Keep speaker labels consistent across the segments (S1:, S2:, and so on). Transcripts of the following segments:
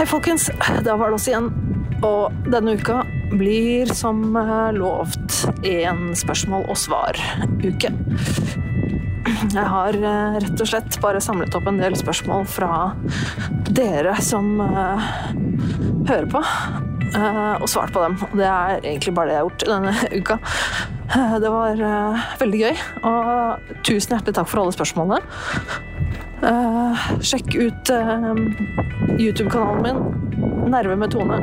S1: Hei, folkens. Da var det oss igjen. Og denne uka blir som eh, lovt en spørsmål og svar-uke. Jeg har eh, rett og slett bare samlet opp en del spørsmål fra dere som uh, hører på, uh, og svart på dem. Og det er egentlig bare det jeg har gjort denne uka. Det var veldig gøy, og tusen hjertelig takk for alle spørsmålene. Sjekk ut YouTube-kanalen min, Nerve med Tone.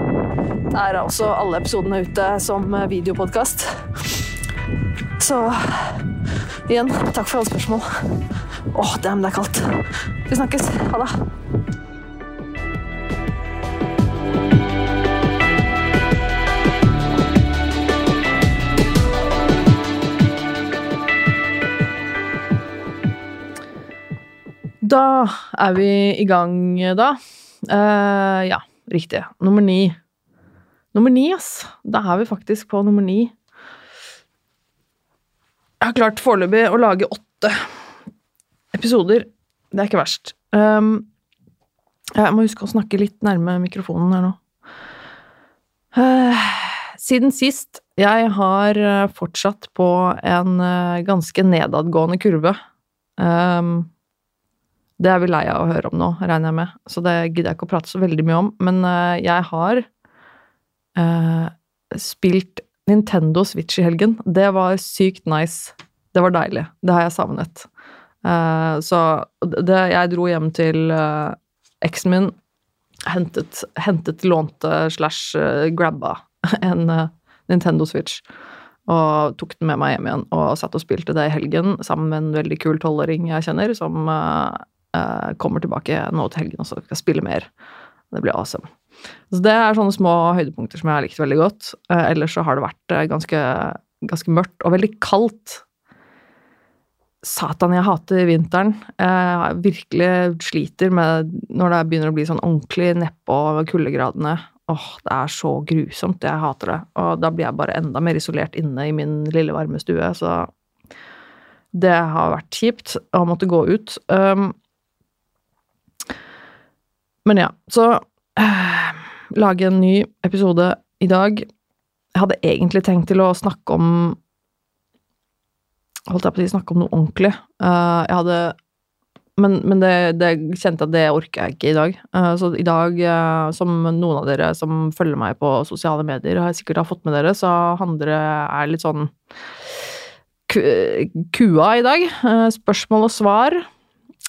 S1: Der er også alle episodene ute som videopodkast. Så igjen, takk for alle spørsmål. Åh, oh, damn, det er kaldt. Vi snakkes. Ha det. Da er vi i gang, da. Uh, ja, riktig. Nummer ni. Nummer ni, ass. Da er vi faktisk på nummer ni. Jeg har klart foreløpig å lage åtte episoder. Det er ikke verst. Um, jeg må huske å snakke litt nærme mikrofonen her nå. Uh, siden sist Jeg har fortsatt på en ganske nedadgående kurve. Um, det er vi lei av å høre om nå, regner jeg med, så det gidder jeg ikke å prate så veldig mye om. Men uh, jeg har uh, spilt Nintendo Switch i helgen. Det var sykt nice. Det var deilig. Det har jeg savnet. Uh, så det, jeg dro hjem til eksen min, hentet, hentet lånte slash grabba en Nintendo Switch og tok den med meg hjem igjen og satt og spilte det i helgen sammen med en veldig kul tolvåring jeg kjenner, som Uh, kommer tilbake nå til helgen og så skal spille mer. Det blir awesome. Så det er sånne små høydepunkter som jeg har likt veldig godt. Uh, ellers så har det vært uh, ganske, ganske, mørkt og veldig kaldt. Satan, jeg hater vinteren. Jeg virkelig sliter med når det begynner å bli sånn ordentlig nedpå kuldegradene. Åh, det er så grusomt. Jeg hater det. Og da blir jeg bare enda mer isolert inne i min lille varme stue, så det har vært kjipt å måtte gå ut. Um, men ja, så øh, lage en ny episode i dag. Jeg hadde egentlig tenkt til å snakke om Holdt jeg på å si snakke om noe ordentlig. Uh, jeg hadde Men, men det, det, kjente at det orker jeg ikke i dag. Uh, så i dag, uh, som noen av dere som følger meg på sosiale medier, har sikkert har fått med dere, så handler det er litt sånn kua i dag. Spørsmål og svar.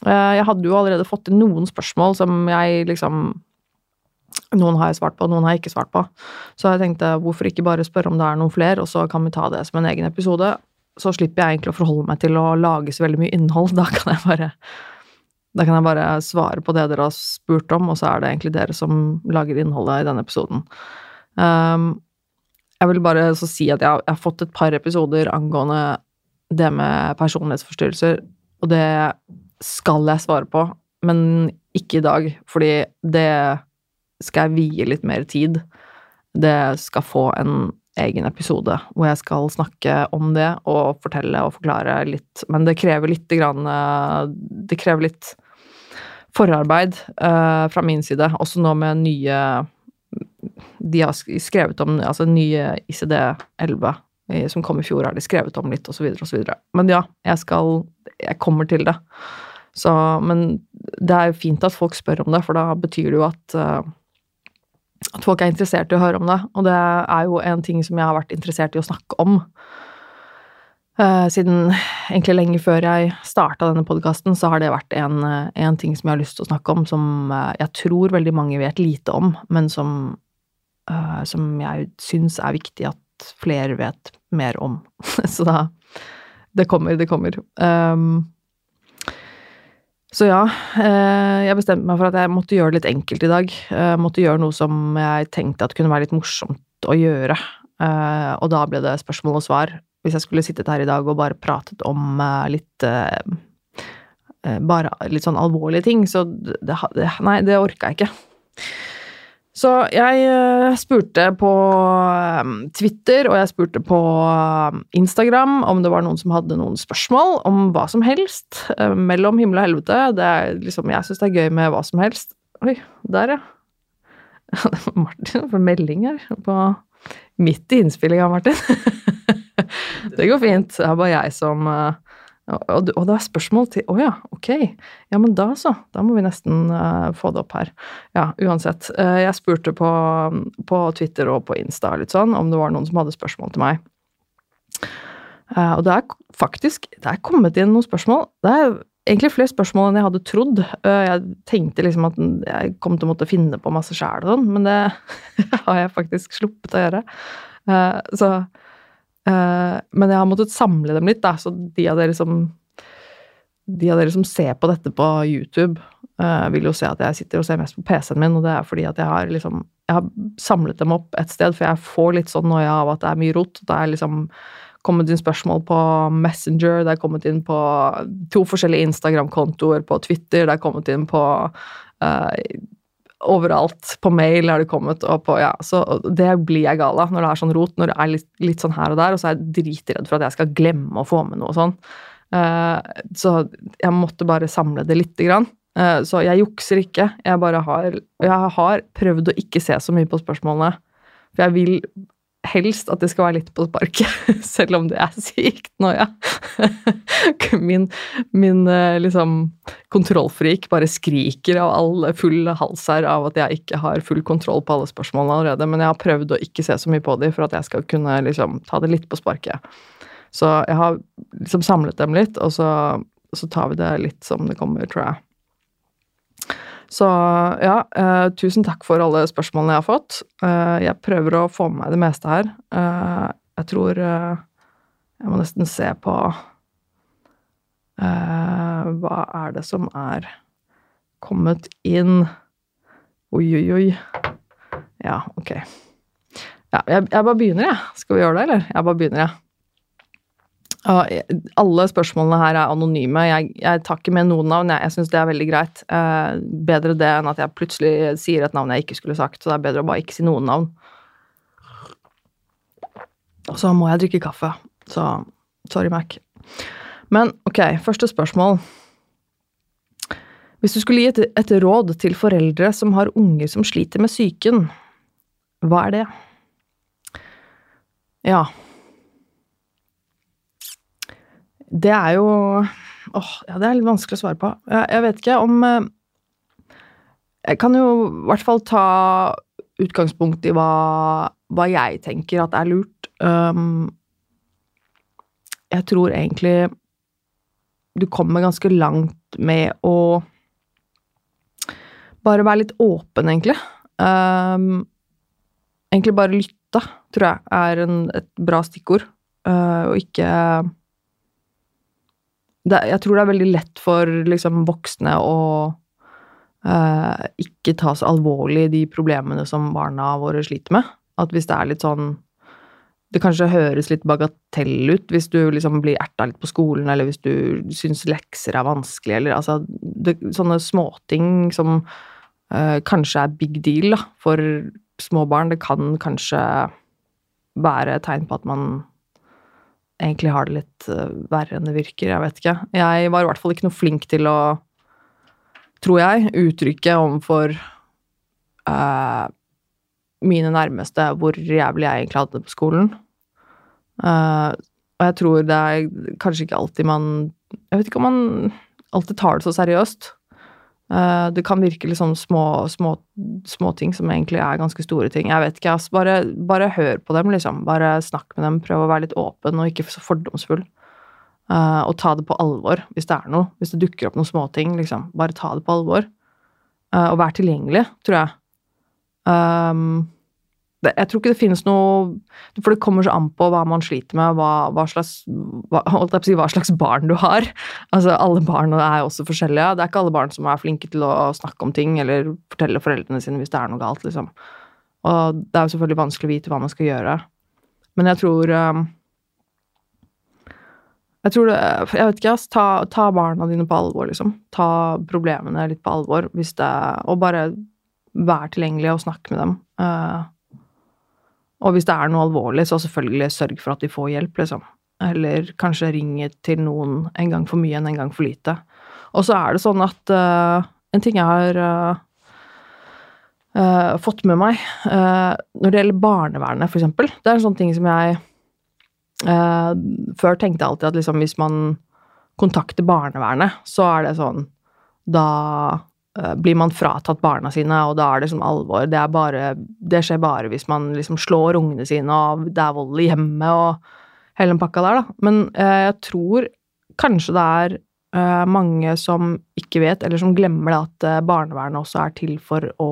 S1: Eh, jeg hadde jo allerede fått inn noen spørsmål som jeg liksom Noen har jeg svart på, noen har jeg ikke svart på. Så jeg tenkte hvorfor ikke bare spørre om det er noen flere, og så kan vi ta det som en egen episode. Så slipper jeg egentlig å forholde meg til å lage så veldig mye innhold. Da kan jeg bare kan jeg bare svare på det dere har spurt om, og så er det egentlig dere som lager innholdet i denne episoden. Um, jeg vil bare så si at jeg har, jeg har, fått et par episoder angående det med personlighetsforstyrrelser, og det skal jeg svare på, men ikke i dag, fordi det skal jeg vie litt mer tid. Det skal få en egen episode hvor jeg skal snakke om det og fortelle og forklare litt, men det krever litt grann Det krever litt forarbeid uh, fra min side, også nå med nye De har skrevet om altså nye ICD-11 som kom i fjor, har de skrevet om litt, osv., osv. Men ja, jeg skal Jeg kommer til det. Så, men det er jo fint at folk spør om det, for da betyr det jo at, uh, at folk er interessert i å høre om det. Og det er jo en ting som jeg har vært interessert i å snakke om. Uh, siden egentlig lenge før jeg starta denne podkasten, så har det vært en, en, ting som jeg har lyst til å snakke om, som jeg tror veldig mange vet lite om, men som, som jeg syns er viktig at flere vet mer om. så da Det kommer, det kommer. Um, så ja, eh, jeg bestemte meg for at jeg måtte gjøre det litt enkelt i dag. Jeg måtte gjøre noe som jeg tenkte at kunne være litt morsomt å gjøre. Eh, og da ble det spørsmål og svar. Hvis jeg skulle sittet her i dag og bare pratet om eh, litt Bare litt sånn alvorlige ting, så det, Nei, det orka jeg ikke. Så jeg uh, spurte på um, Twitter og jeg spurte på um, Instagram om det var noen som hadde noen spørsmål om hva som helst. Mellom himmel og helvete. Det er liksom, jeg syns det er gøy med hva som helst. Oi, der, ja. Martin får melding her på midt i innspillinga, Martin. det går fint. Det er bare jeg som og, og det er spørsmål til Å oh ja, ok. Ja, men da så. Da må vi nesten uh, få det opp her. Ja, uansett. Uh, jeg spurte på, på, Twitter og på Insta litt sånn om det var noen som hadde spørsmål til meg. Uh, og det er faktisk Det er kommet inn noen spørsmål. Det er egentlig flere spørsmål enn jeg hadde trodd. jeg tenkte liksom at jeg kom til å måtte finne på masse sjæl og sånn, men det har jeg faktisk sluppet å gjøre. så men jeg har måttet samle dem litt, da, så de av dere som de av dere som ser på dette på YouTube, uh, vil jo se at jeg sitter og ser mest på PC-en min, og det er fordi at jeg har liksom Jeg har samlet dem opp et sted, for jeg får litt sånn noia av at det er mye rot. Det er liksom kommet inn spørsmål på Messenger, det er kommet inn på to forskjellige Instagram-kontoer, på Twitter, det er kommet inn på uh, overalt. På mail har det kommet, og på Ja, så det blir jeg gal av når det er sånn rot, når det er litt, litt sånn her og der, og så er jeg dritredd for at jeg skal glemme å få med noe sånn. Uh, så jeg måtte bare samle det lite grann. Uh, så jeg jukser ikke. Jeg bare har Jeg har prøvd å ikke se så mye på spørsmålene. For jeg vil helst at det skal være litt på sparket, selv om det er sykt noia. min, min eh, liksom kontrollfrik bare skriker av all full hals her av at jeg ikke har full kontroll på alle spørsmålene allerede, men jeg har prøvd å ikke se så mye på dem for at jeg skal kunne liksom ta det litt på sparket. Så jeg har liksom samlet dem litt, og så, så tar vi det litt som det kommer, tror jeg. Så ja, eh, tusen takk for alle spørsmålene jeg har fått. Eh, jeg prøver å få med meg det meste her. Eh, jeg tror eh, Jeg må nesten se på eh, Hva er det som er kommet inn? Oi, oi, oi. Ja, ok. Ja, jeg, jeg bare begynner, jeg. Skal vi gjøre det, eller? Jeg bare begynner, jeg. Alle spørsmålene her er anonyme. Jeg, jeg tar ikke med noen navn. Jeg, jeg syns det er veldig greit. Eh, bedre det enn at jeg plutselig sier et navn jeg ikke skulle sagt. Så det er bedre å bare ikke si noen navn. Og så må jeg drikke kaffe. Så sorry, Mac. Men ok, første spørsmål. Hvis du skulle gi et, et råd til foreldre som har unger som sliter med psyken, hva er det? Ja. Det er jo åh, ja, det er litt vanskelig å svare på. Jeg, jeg vet ikke om eh, Jeg kan jo i hvert fall ta utgangspunkt i hva, hva jeg tenker at er lurt. Um, jeg tror egentlig du kommer ganske langt med å bare være litt åpen, egentlig. Um, egentlig bare lytte, tror jeg, er en, et bra stikkord. Uh, og ikke det, Jeg tror det er veldig lett for liksom, voksne å uh, ikke ta så alvorlig de problemene som barna våre sliter med. At hvis det er litt sånn Det kanskje høres litt bagatell ut hvis du liksom blir erta litt på skolen, eller hvis du syns lekser er vanskelig, eller altså det, Sånne småting som uh, kanskje er big deal da, for små barn. Det kan kanskje være tegn på at man egentlig har det litt uh, verre enn det virker. Jeg vet ikke. Jeg var i hvert fall ikke noe flink til å, tror jeg, uttrykke overfor uh, mine nærmeste hvor jævlig jeg egentlig hadde det på skolen. Uh, og jeg tror det er kanskje ikke alltid man Jeg vet ikke om man alltid tar det så seriøst. Uh, det kan virke liksom små, små, små, ting som egentlig er ganske store ting. Jeg vet ikke, ass. Bare, bare, hør på dem, liksom. Bare snakk med dem. Prøv å være litt åpen og ikke så fordomsfull. Uh, og ta det på alvor hvis det er noe. Hvis det dukker opp noen småting, liksom. Bare ta det på alvor. Uh, og vær tilgjengelig, tror jeg. Um, jeg tror ikke det finnes noe For det kommer så an på hva man sliter med, hva, hva slags hva, si, hva, slags barn du har. Altså, alle barn er også forskjellige. Det er ikke alle barn som er flinke til å snakke om ting eller fortelle foreldrene sine hvis det er noe galt, liksom. Og det er jo selvfølgelig vanskelig å vite hva man skal gjøre. Men jeg tror um, Jeg tror det Jeg vet ikke, ass. Ta, ta, barna dine på alvor, liksom. Ta problemene litt på alvor hvis det Og bare vær tilgjengelig og snakk med dem. Uh, og hvis det er noe alvorlig, så selvfølgelig sørg for at de får hjelp, liksom. Eller kanskje ringe til noen en gang for mye enn en gang for lite. Og så er det sånn at uh, En ting jeg har uh, uh, fått med meg. Når det gjelder barnevernet, eksempel. Det er en sånn ting som jeg Før tenkte alltid at liksom, hvis man kontakter barnevernet, så er det sånn Da blir man fratatt barna sine, og da er det som alvor. Det, bare, det skjer bare hvis man liksom slår ungene sine, og det er vold i hjemmet og hele den pakka der, da. Men jeg tror kanskje det er eh, mange som ikke vet, eller som glemmer det, at uh, barnevernet også er til for å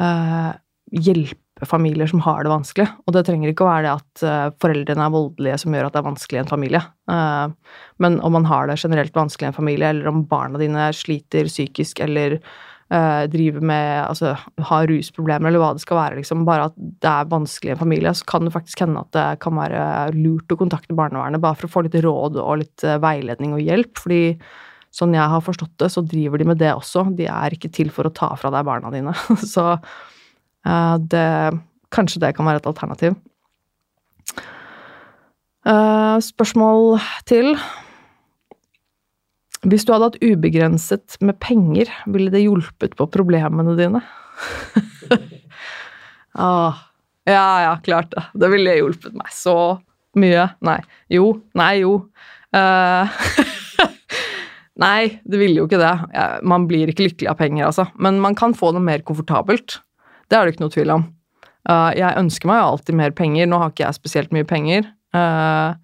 S1: eh, hjelpe familier som har det vanskelig. Og det trenger ikke å være det at foreldrene er voldelige som gjør at det er vanskelig i en familie. men om man har det generelt vanskelig i en familie, eller om barna dine sliter psykisk eller uh, driver med Altså har rusproblemer, eller hva det skal være, liksom. Bare at det er vanskelig i en familie, så kan det faktisk hende at det kan være lurt å kontakte barnevernet bare for å få litt råd og litt veiledning og hjelp. Fordi sånn jeg har forstått det, så driver de med det også. De er ikke til for å ta fra deg barna dine. så det Kanskje det kan være et alternativ. spørsmål til. Hvis du hadde hatt ubegrenset med penger, ville det hjulpet på problemene dine? ah, ja, ja, klart det. Det ville hjulpet meg så mye. Nei. Jo. Nei, jo. Uh, nei, det ville jo ikke det. Man blir ikke lykkelig av penger, altså. Men man kan få det mer komfortabelt. Det er det ikke noe tvil om. Uh, jeg ønsker meg jo alltid mer penger. Nå har ikke jeg spesielt mye penger. Uh,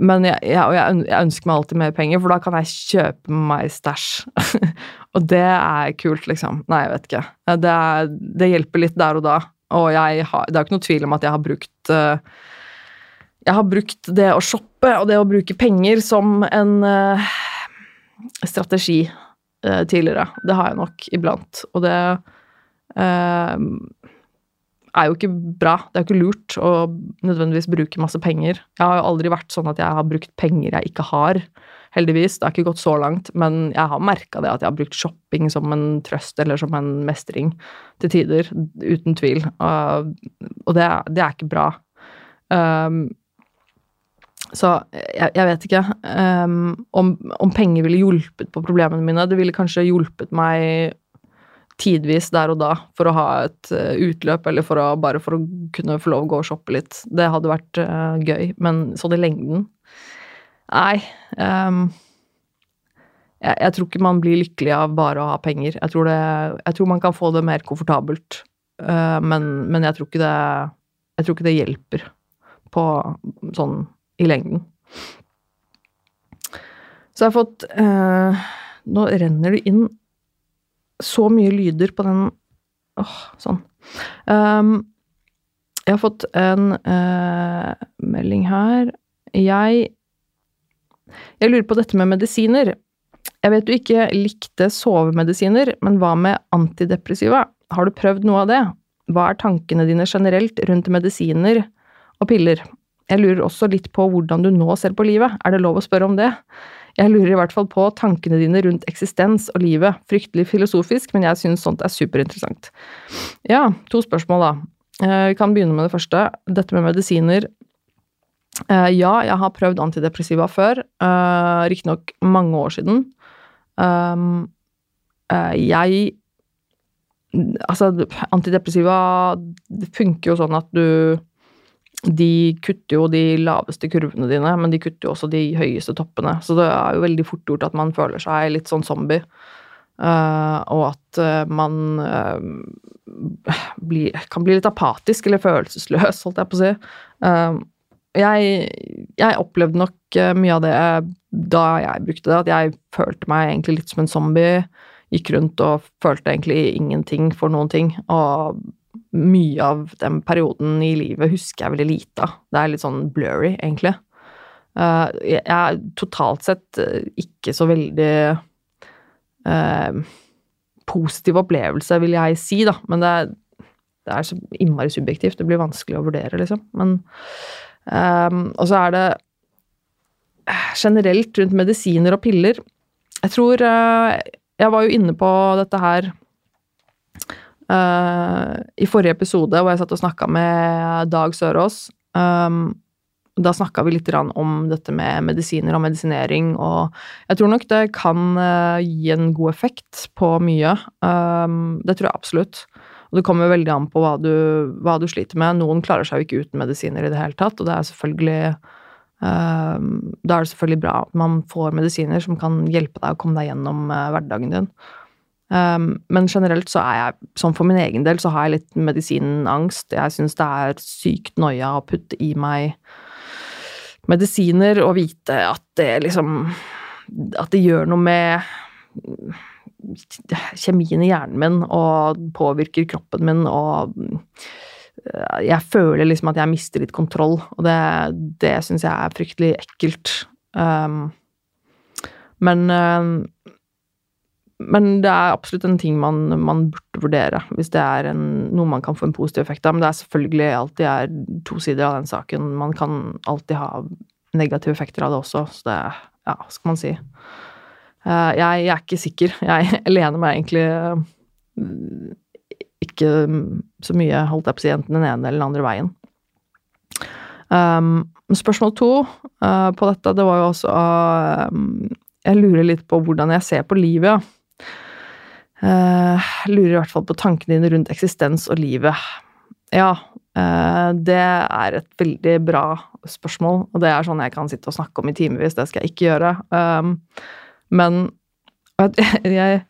S1: men jeg, jeg, jeg, ønsker meg alltid mer penger, for da kan jeg kjøpe meg stæsj. og det er kult, liksom. Nei, jeg vet ikke. Det, er, det hjelper litt der og da. Og har, det er jo ikke noe tvil om at jeg har brukt uh, Jeg har brukt det å shoppe og det å bruke penger som en uh, strategi uh, tidligere. Det har jeg nok iblant. Og det er jo ikke bra. Det er jo ikke lurt å nødvendigvis bruke masse penger. Jeg har jo aldri vært sånn at jeg har brukt penger jeg ikke har, heldigvis. Det har ikke gått så langt, men jeg har merka det at jeg har brukt shopping som en trøst eller som en mestring til tider, uten tvil. og det, det er ikke bra. Um, så jeg, jeg, vet ikke um, om, om, penger ville hjulpet på problemene mine. Det ville kanskje hjulpet meg tidvis der og da for å ha et uh, utløp, eller for å, bare for å kunne få lov å gå og shoppe litt. Det hadde vært uh, gøy, men sånn i lengden Nei. Um, jeg, jeg, tror ikke man blir lykkelig av bare å ha penger. Jeg tror, det, jeg tror man kan få det mer komfortabelt, uh, men, men jeg, tror ikke det, jeg tror ikke det hjelper på sånn i lengden. Så jeg har fått Nå renner det inn så mye lyder på den Åh, sånn. Um, jeg har fått en uh, melding her. Jeg Jeg lurer på dette med medisiner. Jeg vet du ikke likte sovemedisiner, men hva med antidepressiva? Har du prøvd noe av det? Hva er tankene dine generelt rundt medisiner og piller? Jeg lurer også litt på hvordan du nå ser på livet. Er det lov å spørre om det? Jeg lurer i hvert fall på tankene dine rundt eksistens og livet. Fryktelig filosofisk, men jeg synes sånt er superinteressant. Ja, to spørsmål, da. Eh, vi kan begynne med det første. Dette med medisiner. Eh, ja, jeg har prøvd antidepressiva før. Eh, riktignok mange år siden. Jeg Altså, antidepressiva funker jo sånn at du de kutter jo de laveste kurvene dine, men de kutter jo også de høyeste toppene. Så det er jo veldig fort gjort at man føler seg litt sånn zombie. Uh, og at uh, man uh, bli, kan bli litt apatisk eller følelsesløs, holdt jeg på å si. jeg, jeg opplevde nok mye av det da jeg brukte det, at jeg følte meg egentlig litt som en zombie. Gikk rundt og følte egentlig ingenting for noen ting. Og mye av den perioden i livet husker jeg veldig lite av. Det er litt sånn blurry, egentlig. Uh, jeg er totalt sett uh, ikke så veldig uh, positiv opplevelse, vil jeg si, da. Men det er, det er så innmari subjektivt. Det blir vanskelig å vurdere, liksom. Men um, Og så er det generelt rundt medisiner og piller. Jeg tror Jeg var jo inne på dette her Uh, I forrige episode hvor jeg satt og snakka med Dag Sørås, um, Da snakka vi litt om dette med medisiner og medisinering, og jeg tror nok det kan uh, gi en god effekt på mye. Um, det tror jeg absolutt. Og det kommer veldig an på hva du, hva du, sliter med. Noen klarer seg jo ikke uten medisiner i det hele tatt, og det er selvfølgelig um, Da er det selvfølgelig bra at man får medisiner som kan hjelpe deg å komme deg gjennom uh, hverdagen din. Um, men generelt så er jeg, sånn for min egen del, så har jeg litt medisinangst. Jeg syns det er sykt noia å putte i meg medisiner og vite at det liksom At det gjør noe med kjemien i hjernen min og påvirker kroppen min og jeg føler liksom at jeg mister litt kontroll, og det, det syns jeg er fryktelig ekkelt. Um, men um, men det er absolutt en ting man, man burde vurdere, hvis det er en, noe man kan få en positiv effekt av. Men det er selvfølgelig alltid er to sider av den saken. Man kan alltid ha negative effekter av det også, så det Ja, skal man si. Uh, jeg, jeg, er ikke sikker. Jeg lener meg egentlig uh, ikke så mye, holdt jeg på å si, enten den ene eller den andre veien. Um, spørsmål to uh, på dette, det var jo også Jeg lurer litt på hvordan jeg ser på livet, ja. Uh, lurer i hvert fall på tankene dine rundt eksistens og livet. Ja, uh, det er et veldig bra spørsmål, og det er sånn jeg kan sitte og snakke om i timevis. Det skal jeg ikke gjøre. Um, men jeg,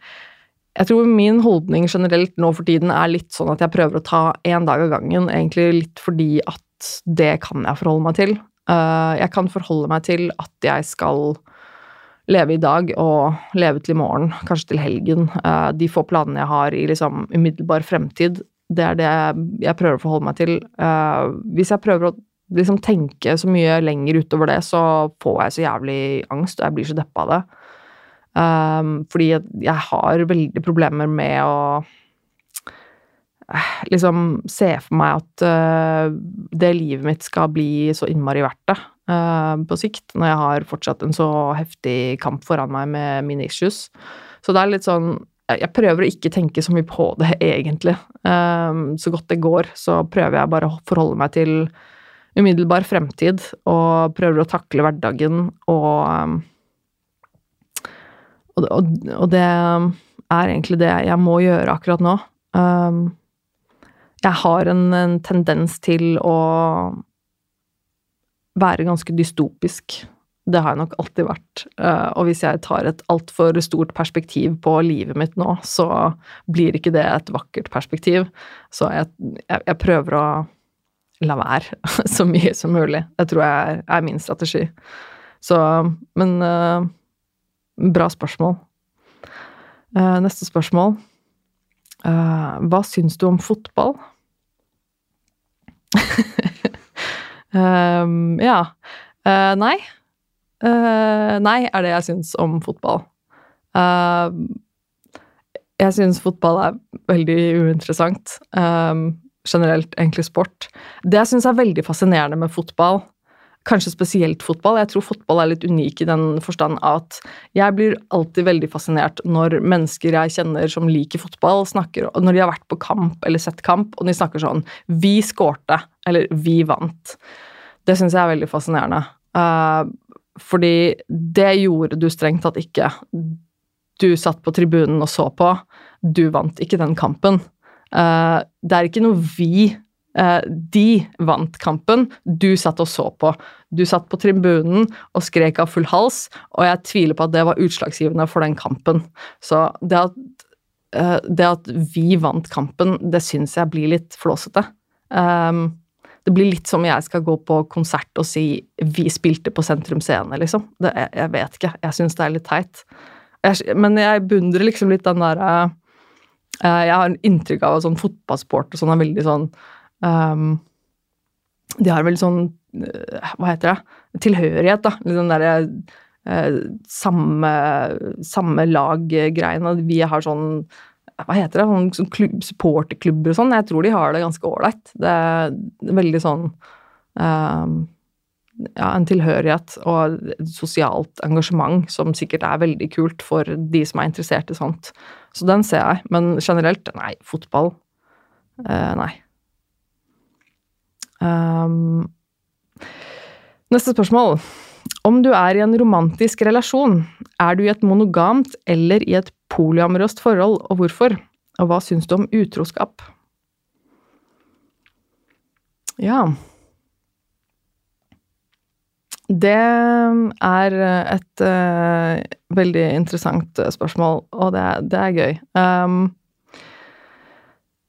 S1: jeg tror min holdning generelt nå for tiden er litt sånn at jeg prøver å ta én dag av gangen, egentlig litt fordi at det kan jeg forholde meg til. Uh, jeg kan forholde meg til at jeg skal leve i dag og leve til i morgen, kanskje til helgen. Eh, de få planene jeg har i liksom umiddelbar fremtid, det er det jeg prøver å forholde meg til. Eh, hvis jeg prøver å liksom tenke så mye lenger utover det, så får jeg så jævlig angst, og jeg blir så deppa av det. Eh, fordi jeg har veldig problemer med å liksom se for meg at det livet mitt skal bli så innmari verdt det. Eh, på sikt, når jeg har fortsatt en så heftig kamp foran meg med mine issues. Så det er litt sånn Jeg prøver å ikke tenke så mye på det, egentlig. Eh, så godt det går, så prøver jeg bare å forholde meg til umiddelbar fremtid, og prøver å takle hverdagen og og, og, det er egentlig det jeg må gjøre akkurat nå. Jeg har en, tendens til å være ganske dystopisk. Det har jeg nok alltid vært. Eh, og hvis jeg tar et altfor stort perspektiv på livet mitt nå, så blir ikke det et vakkert perspektiv. Så jeg, jeg, jeg prøver å la være så mye som mulig. Det tror jeg er, min strategi. Så Men uh, bra spørsmål. Uh, neste spørsmål. Uh, hva syns du om fotball? Um, ja. Uh, nei. Uh, nei er det jeg syns om fotball. Uh, jeg syns fotball er veldig uinteressant. Um, generelt, egentlig sport. Det jeg syns er veldig fascinerende med fotball, kanskje spesielt fotball Jeg tror fotball er litt unik i den forstand at jeg blir alltid veldig fascinert når mennesker jeg kjenner som liker fotball, snakker Når de har vært på kamp eller sett kamp, og de snakker sånn 'Vi skårte', eller 'Vi vant'. Det syns jeg er veldig fascinerende. Uh, fordi det gjorde du strengt tatt ikke. Du satt på tribunen og så på. Du vant ikke den kampen. Uh, det er ikke noe vi De vant kampen, du satt og så på. Du satt på tribunen og skrek av full hals, og jeg tviler på at det var utslagsgivende for den kampen. Så det at, det at vi vant kampen, det syns jeg blir litt flåsete. Um, det blir litt som jeg skal gå på konsert og si 'vi spilte på Sentrum Scene', liksom. Det, jeg, vet ikke. Jeg syns det er litt teit. Men jeg beundrer liksom litt den derre uh, Jeg har en inntrykk av at sånn fotballsport og sånn er veldig sånn um, De har veldig sånn uh, Hva heter det? Tilhørighet, da. Litt den derre eh, samme, samme lag-greiene. Vi har sånn hva heter det, sånn, sånn klubb, supporterklubber og sånn. Jeg tror de har det ganske ålreit. Det er veldig sånn um, ja, en tilhørighet og et sosialt engasjement som sikkert er veldig kult for de som er interessert i sånt. Så den ser jeg. Men generelt, nei, fotball uh, Nei. Um, Neste spørsmål. Om du er i en romantisk relasjon, er du i et monogamt eller i et polyamorøst forhold, og hvorfor? Og hva syns du om utroskap? Ja Det er et uh, veldig interessant spørsmål, og det, det er gøy. Um,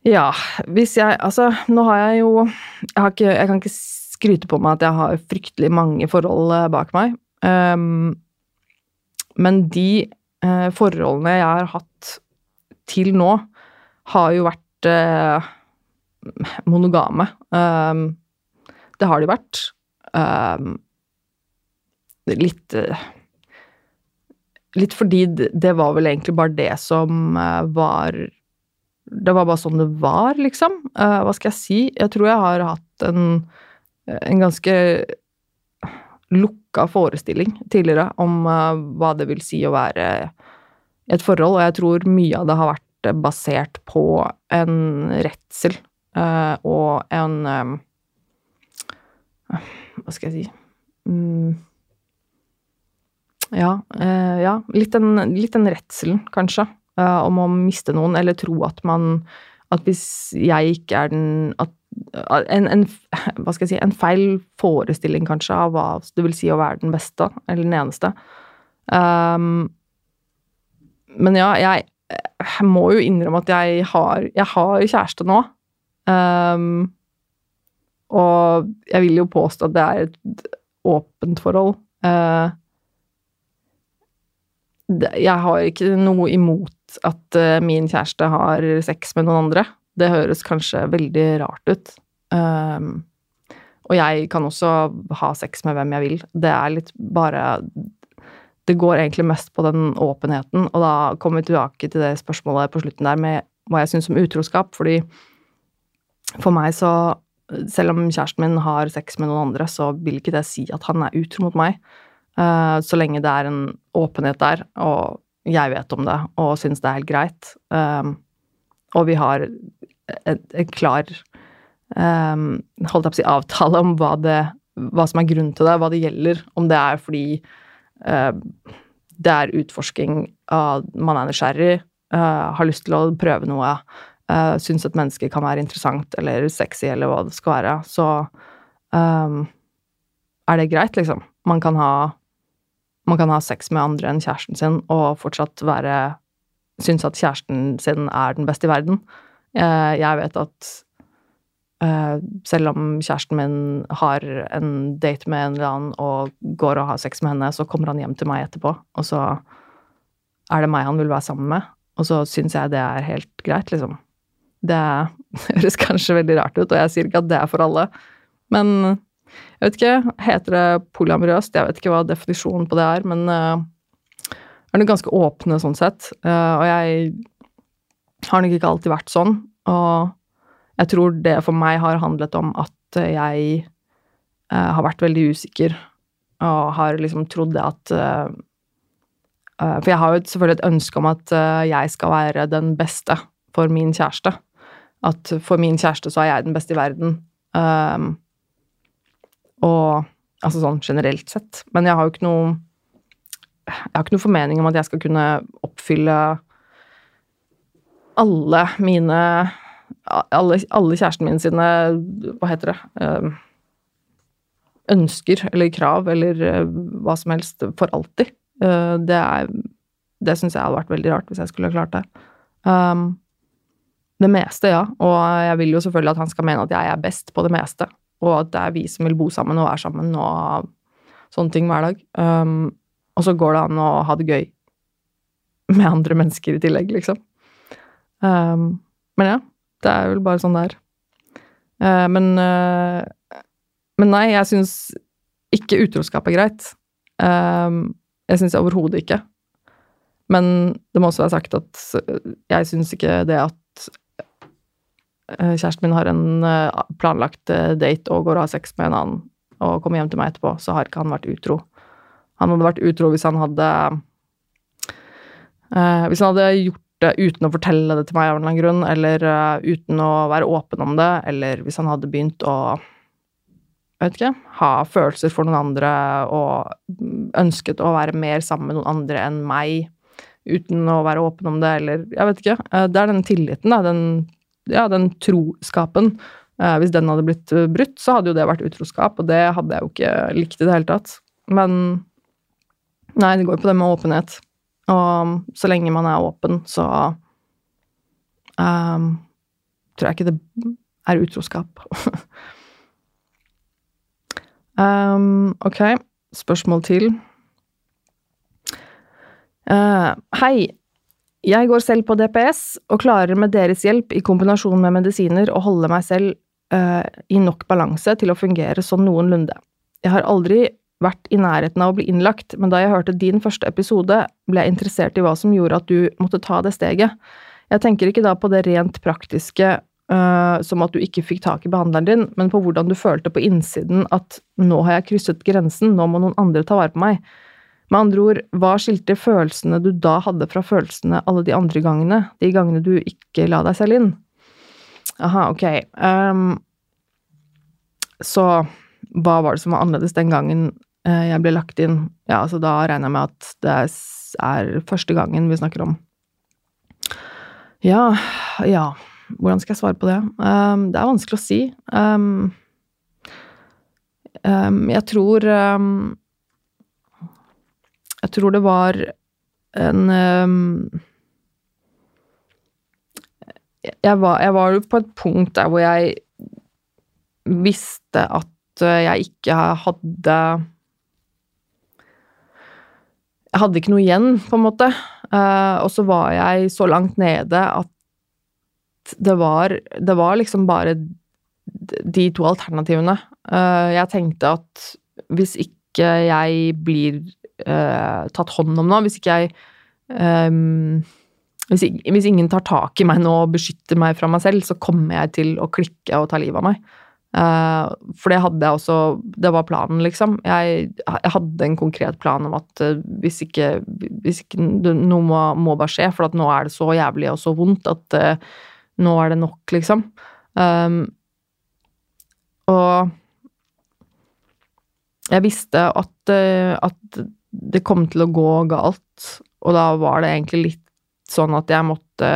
S1: ja, hvis jeg Altså, nå har jeg jo jeg, har ikke, jeg kan ikke skryte på meg at jeg har fryktelig mange forhold eh, bak meg. Um, men de uh, forholdene jeg har hatt til nå, har jo vært uh, monogame. Um, det har de vært. Um, litt Litt fordi det var vel egentlig bare det som var Det var bare sånn det var, liksom. hva skal jeg si? Jeg tror jeg har hatt en en ganske lukka forestilling tidligere om uh, hva det vil si å være et forhold, og jeg tror mye av det har vært basert på en redsel uh, og en um, Hva skal jeg si um, Ja, uh, ja litt den, litt den redselen, kanskje, om å miste noen, eller tro at man At hvis jeg ikke er den At en, en, hva skal jeg si, en feil forestilling, kanskje, av hva det vil si å være den beste, eller den eneste. Um, men ja, jeg, jeg, må jo innrømme at jeg har, jeg har kjæreste nå. Um, og jeg vil jo påstå at det er et åpent forhold. Uh, jeg har ikke noe imot at uh, min kjæreste har sex med noen andre. Det høres kanskje veldig rart ut. Um, og jeg kan også ha sex med hvem jeg vil. Det er litt bare Det går egentlig mest på den åpenheten, og da kommer vi tilbake til det spørsmålet på slutten der med hva jeg syns om utroskap, fordi for meg så Selv om kjæresten min har sex med noen andre, så vil ikke det si at han er utro mot meg. Uh, så lenge det er en åpenhet der, og jeg vet om det og syns det er helt greit. Um, og vi har en klar um, holdt jeg på å si, avtale om hva, det, hva som er grunnen til det, hva det gjelder. Om det er fordi det er utforsking av man er nysgjerrig, har lyst til å prøve noe, uh, syns et menneske kan være interessant eller sexy eller hva det skal være, så er det greit, liksom. Man kan ha man kan ha sex med andre enn kjæresten sin og fortsatt være Synes at kjæresten sin er den beste i verden. Jeg vet at Uh, selv om kjæresten min har en date med en eller annen og går og har sex med henne, så kommer han hjem til meg etterpå, og så er det meg han vil være sammen med. Og så syns jeg det er helt greit, liksom. Det høres kanskje veldig rart ut, og jeg sier ikke at det er for alle, men jeg vet ikke, heter det polyamorøst? Jeg vet ikke hva definisjonen på det er, men uh, er det ganske åpne sånn sett. Uh, og jeg har nok ikke alltid vært sånn, og jeg tror det for meg har handlet om at jeg uh, har vært veldig usikker og har liksom trodd det at uh, uh, For jeg har jo selvfølgelig et ønske om at jeg skal være den beste for min kjæreste. At for min kjæreste så er jeg den beste i verden. Um, og altså sånn generelt sett. Men jeg har jo ikke noe Jeg har ikke noe formening om at jeg skal kunne oppfylle alle mine alle, alle kjæresten min sine Hva heter det ehm, Ønsker eller krav eller eh, hva som helst for alltid. Eh, det er Det syns jeg hadde vært veldig rart hvis jeg skulle ha klart det. Um, det meste, ja. Og jeg vil jo selvfølgelig at han skal mene at jeg er best på det meste. Og at det er vi som vil bo sammen og være sammen og sånne ting hver dag. Um, og så går det an å ha det gøy med andre mennesker i tillegg, liksom. Um, men ja. Det er vel bare sånn det er. Uh, men uh, Men nei, jeg syns ikke utroskap er greit. Um, jeg syns overhodet ikke. Men det må også være sagt at jeg syns ikke det at kjæresten min har en planlagt date og går og har sex med en annen og kommer hjem til meg etterpå, så har ikke han vært utro. Han hadde vært utro hvis han hadde Hvis han hadde gjort det uten å fortelle det til meg av en eller annen grunn, eller uh, uten å være åpen om det, eller hvis han hadde begynt å jeg vet ikke, ha følelser for noen andre og ønsket å være mer sammen med noen andre enn meg uten å være åpen om det, eller jeg vet ikke. Uh, det er den tilliten, da. Den, ja, den troskapen. Eh, hvis den hadde blitt eh, brutt, så hadde jo det vært utroskap, og det hadde jeg jo ikke likt i det hele tatt. Men nei, det går jo på det med åpenhet. Og så lenge man er åpen, så um, tror jeg ikke det er utroskap. um, ok, spørsmål til. Uh, hei. Jeg går selv på DPS og klarer med deres hjelp i kombinasjon med medisiner å holde meg selv uh, i nok balanse til å fungere sånn noenlunde. Jeg har aldri vært i nærheten av å bli innlagt, men da jeg hørte din første episode, ble jeg interessert i hva som gjorde at du måtte ta det steget. Jeg tenker ikke da på det rent praktiske Uh, som at du ikke fikk tak i behandleren din, men på hvordan du følte på innsiden at 'nå har jeg krysset grensen, nå må noen andre ta vare på meg'. Med andre ord, hva skilte følelsene du da hadde fra følelsene alle de andre gangene, de gangene du ikke la deg selv inn? Aha, ok. Um, så hva var det som var annerledes den gangen uh, jeg ble lagt inn? Ja, altså da regner jeg med at det er første gangen vi snakker om. Ja, ja. Hvordan skal jeg svare på det? Um, det er vanskelig å si. Um, jeg tror Jeg tror det var en jeg var, jeg var på et punkt der hvor jeg visste at jeg ikke hadde Jeg hadde ikke noe igjen, på en måte. Uh, og så var jeg så langt nede at det var, det var liksom bare de to alternativene. Uh, jeg tenkte at hvis ikke jeg blir uh, tatt hånd om nå, hvis ikke jeg um, hvis, hvis, ingen tar tak i meg nå og beskytter meg fra meg selv, så kommer jeg til å klikke og ta livet av meg. Uh, for det hadde jeg også Det var planen, liksom. Jeg, jeg hadde en konkret plan om at uh, hvis ikke, hvis ikke Noe må, må, bare skje, for at nå er det så jævlig og så vondt at uh, nå er det nok, liksom. Um, og jeg visste at, at det kom til å gå galt, og da var det egentlig litt sånn at jeg måtte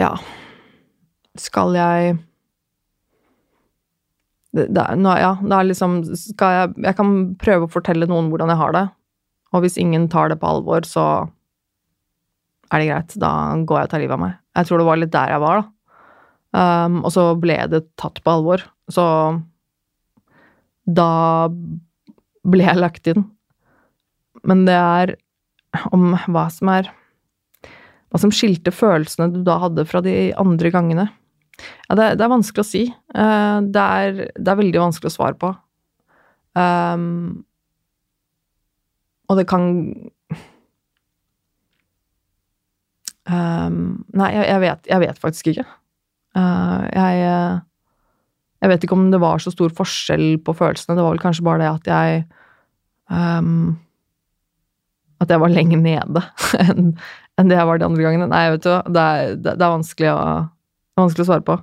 S1: Ja, skal jeg det, det, nå, ja, det er liksom Skal jeg Jeg kan prøve å fortelle noen hvordan jeg har det, og hvis ingen tar det på alvor, så er det greit, da går jeg og tar livet av meg. Jeg tror det var litt der jeg var, da. Um, og så ble det tatt på alvor. Så da ble jeg lagt inn. Men det er om hva som er Hva som skilte følelsene du da hadde fra de andre gangene. Ja, det, det er vanskelig å si. Uh, det, er, det, er, veldig vanskelig å svare på. Um, og det kan Um, nei, jeg, jeg, vet, jeg, vet, faktisk ikke. Uh, jeg, jeg vet ikke om det var så stor forskjell på følelsene. Det var vel kanskje bare det at jeg um, At jeg var lenger nede enn en det jeg var de andre gangene. Nei, vet du, det er, det, det er vanskelig, å, vanskelig å svare på.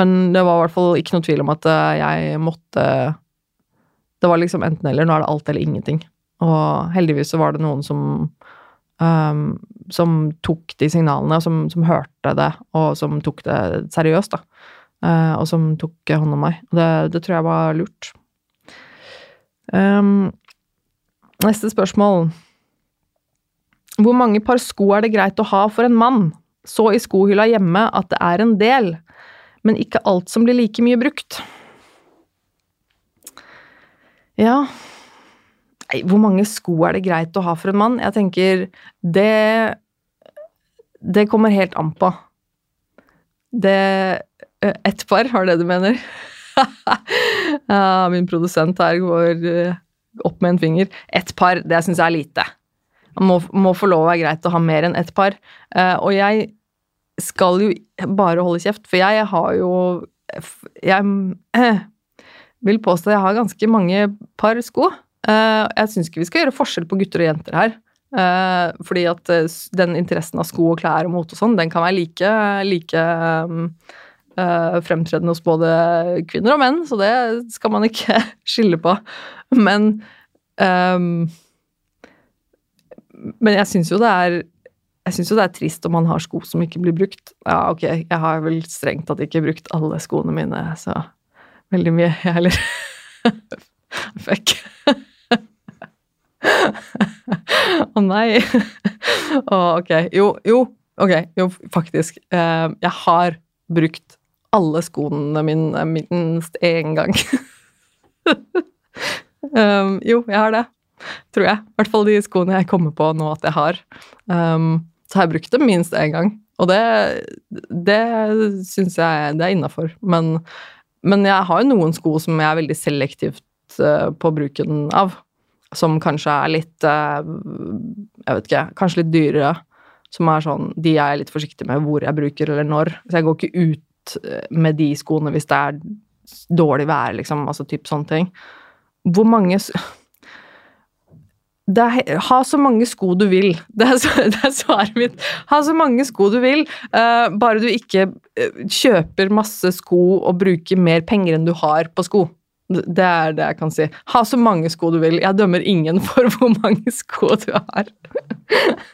S1: Men det var i hvert fall ikke noe tvil om at eh, jeg måtte Det var liksom enten eller. Nå er det alt eller ingenting. Og heldigvis så var det noen som um, som tok de signalene, som, som, hørte det, og som tok det seriøst, da. Uh, og som tok hånd om meg. Det, det tror jeg var lurt. Um, neste spørsmål. Hvor mange par sko er det greit å ha for en mann? Så i skohylla hjemme at det er en del, men ikke alt som blir like mye brukt. Ja, hvor mange sko er det greit å ha for en mann? Jeg tenker det Det kommer helt an på. Det Ett par, har det du mener? min produsent her går opp med en finger. Ett par, det syns jeg er lite. Man må, må, få lov å være greit å ha mer enn ett par. og jeg skal jo bare holde kjeft, for jeg har jo Jeg vil påstå at jeg har ganske mange par sko. Jeg syns ikke vi skal gjøre forskjell på gutter og jenter her. Fordi at den interessen av sko og klær og mote og sånn, den kan være like, like uh, fremtredende hos både kvinner og menn, så det skal man ikke skille på. Men um, Men jeg syns jo det er jeg syns jo det er trist om man har sko som ikke blir brukt. Ja, ok, jeg har vel strengt tatt ikke brukt alle skoene mine, så veldig mye, jeg heller. Fuck. Å oh, nei. Å, oh, ok. Jo, jo, ok. Jo, faktisk. Uh, jeg har brukt alle skoene mine minst én gang. um, jo, jeg har det. Tror jeg. I hvert fall de skoene jeg kommer på nå at jeg har. Um, så har jeg brukt dem minst én gang. Og det, det syns jeg det er innafor. Men, men, jeg har jo noen sko som jeg er veldig selektivt uh, på bruken av som kanskje er litt uh, Jeg vet ikke, kanskje litt dyrere. Som er sånn De er jeg litt forsiktig med hvor jeg bruker, eller når. Så jeg går ikke ut eh, med de skoene hvis det er dårlig vær, liksom. Altså typ sånne ting. Hvor mange er, ha så mange sko du vil. Det er, det er, svaret mitt. Ha så mange sko du vil, uh, bare du ikke kjøper masse sko og bruker mer penger enn du har på sko. Det er det jeg kan si. Ha så mange sko du vil. Jeg dømmer ingen for hvor mange sko du har.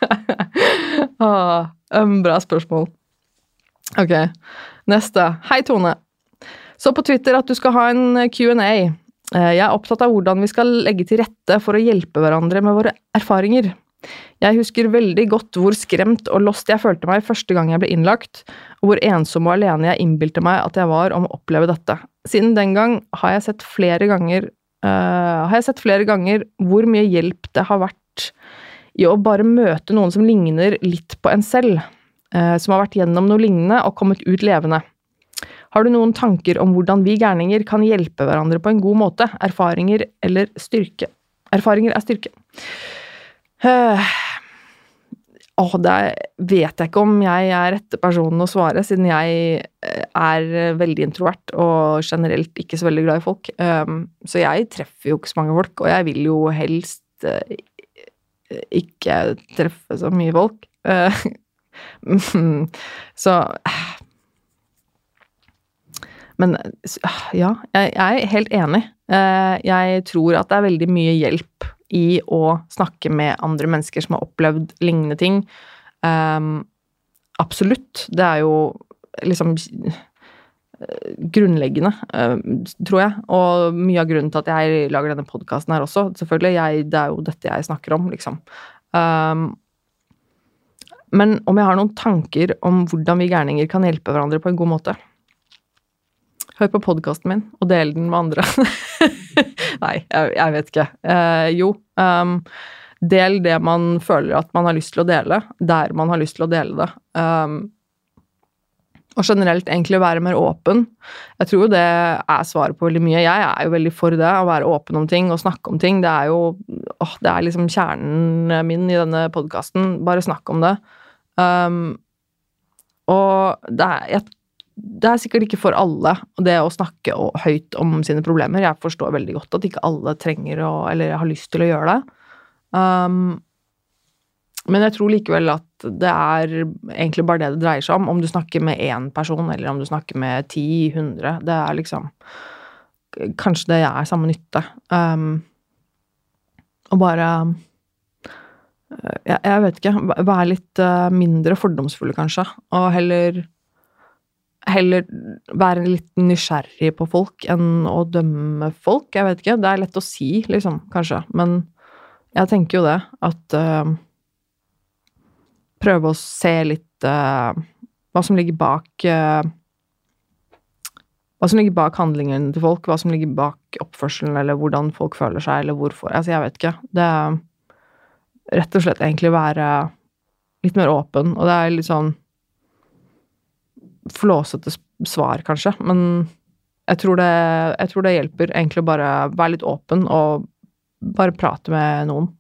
S1: ah, um, bra spørsmål. Ok, neste. Hei, Tone. Så på Twitter at du skal ha en Q&A. Eh, jeg er opptatt av hvordan vi skal legge til rette for å hjelpe hverandre med våre erfaringer. Jeg husker veldig godt hvor skremt og lost jeg følte meg første gang jeg ble innlagt, og hvor ensom og alene jeg innbilte meg at jeg var om å oppleve dette. Siden den gang har jeg sett flere ganger uh, har jeg sett flere ganger hvor mye hjelp det har vært i å bare møte noen som ligner litt på en selv, som har vært gjennom noe lignende og kommet ut levende. Har du noen tanker om hvordan vi gærninger kan hjelpe hverandre på en god måte? Erfaringer eller styrke? Erfaringer er styrke. Uh, Åh, det vet jeg ikke om jeg er rette personen å svare, siden jeg eh, er veldig introvert og generelt ikke så veldig glad i folk. Så jeg treffer jo ikke så mange folk, og jeg vil jo helst ikke treffe så mye folk. Så Men ja, jeg, er helt enig. jeg tror at det er veldig mye hjelp i å snakke med andre mennesker som har opplevd lignende ting. Um, absolutt. Det er jo liksom eh, grunnleggende, tror jeg. Og mye av grunnen til at jeg lager denne podkasten her også. Selvfølgelig, jeg, det er jo dette jeg snakker om, liksom. Um, men om jeg har noen tanker om hvordan vi gærninger kan hjelpe hverandre på en god måte? Hør på podkasten min, og del den med andre. Nei, jeg, jeg, vet ikke. Eh, jo, um, del det man føler at man har lyst til å dele, der man har lyst til å dele det. Um, og generelt egentlig være mer åpen. Jeg tror det er svaret på veldig mye. Jeg er jo veldig for det, å være åpen om ting og snakke om ting. Det er jo åh, det er liksom kjernen min i denne podkasten. Bare snakk om det. Um, og det er, jeg det er sikkert ikke for alle, det å snakke høyt om sine problemer. Jeg forstår veldig godt at ikke alle trenger å, eller har lyst til å gjøre det. Um, men jeg tror likevel at det er egentlig bare det det dreier seg om. Om du snakker med én person, eller om du snakker med ti, hundre. Det er liksom Kanskje det er samme nytte. Um, og bare jeg, jeg, vet ikke. Være litt uh, mindre fordomsfulle, kanskje. Og heller heller være litt nysgjerrig på folk enn å dømme folk. Jeg vet ikke. Det er lett å si, liksom, kanskje. Men jeg tenker jo det, at uh, Prøve å se litt uh, hva som ligger bak uh, Hva som ligger bak handlingen til folk, hva som ligger bak oppførselen, eller hvordan folk føler seg, eller hvorfor. Altså, jeg vet ikke. Det rett og slett egentlig være litt mer åpen, og det er litt sånn flåsete svar, kanskje, men jeg tror, det, jeg tror det hjelper egentlig å bare være litt åpen og bare prate med noen.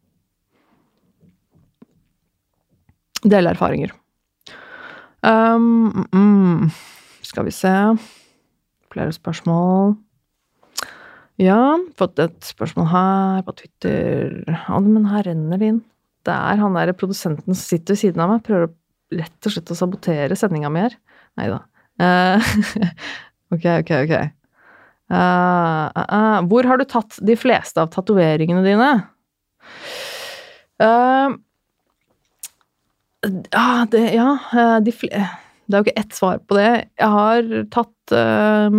S1: Dele erfaringer. Um, mm, skal vi se Flere spørsmål. Ja, fått et spørsmål her på Twitter. Ja, men her renner det inn. Det er han der produsenten som sitter ved siden av meg, prøver rett og slett å sabotere sendinga mi her. Nei da. Uh, ok, ok, ok. Uh, uh, eh. Hvor har du tatt de fleste av tatoveringene dine? Eh, ah, det, ja, eh, de fle Det er jo ikke ett svar på det. Jeg har tatt eh,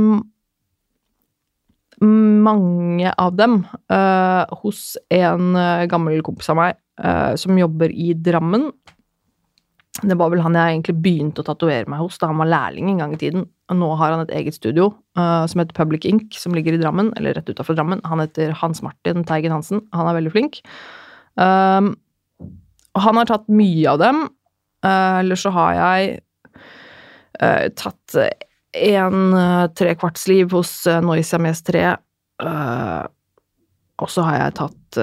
S1: mange av dem eh, hos en eh, gammel kompis av meg eh, som jobber i Drammen. Det var vel han jeg egentlig begynte å tatovere meg hos da han var lærling en gang i tiden. Og nå har han et eget studio uh, som heter Public Ink, som ligger i Drammen, eller rett utafor Drammen. Han heter Hans Martin Teigen Hansen. Han er veldig flink. Um, han har tatt mye av dem. Uh, eller så har jeg uh, tatt en uh, trekvartsliv hos uh, Noisia Mes 3. Uh, og så har jeg tatt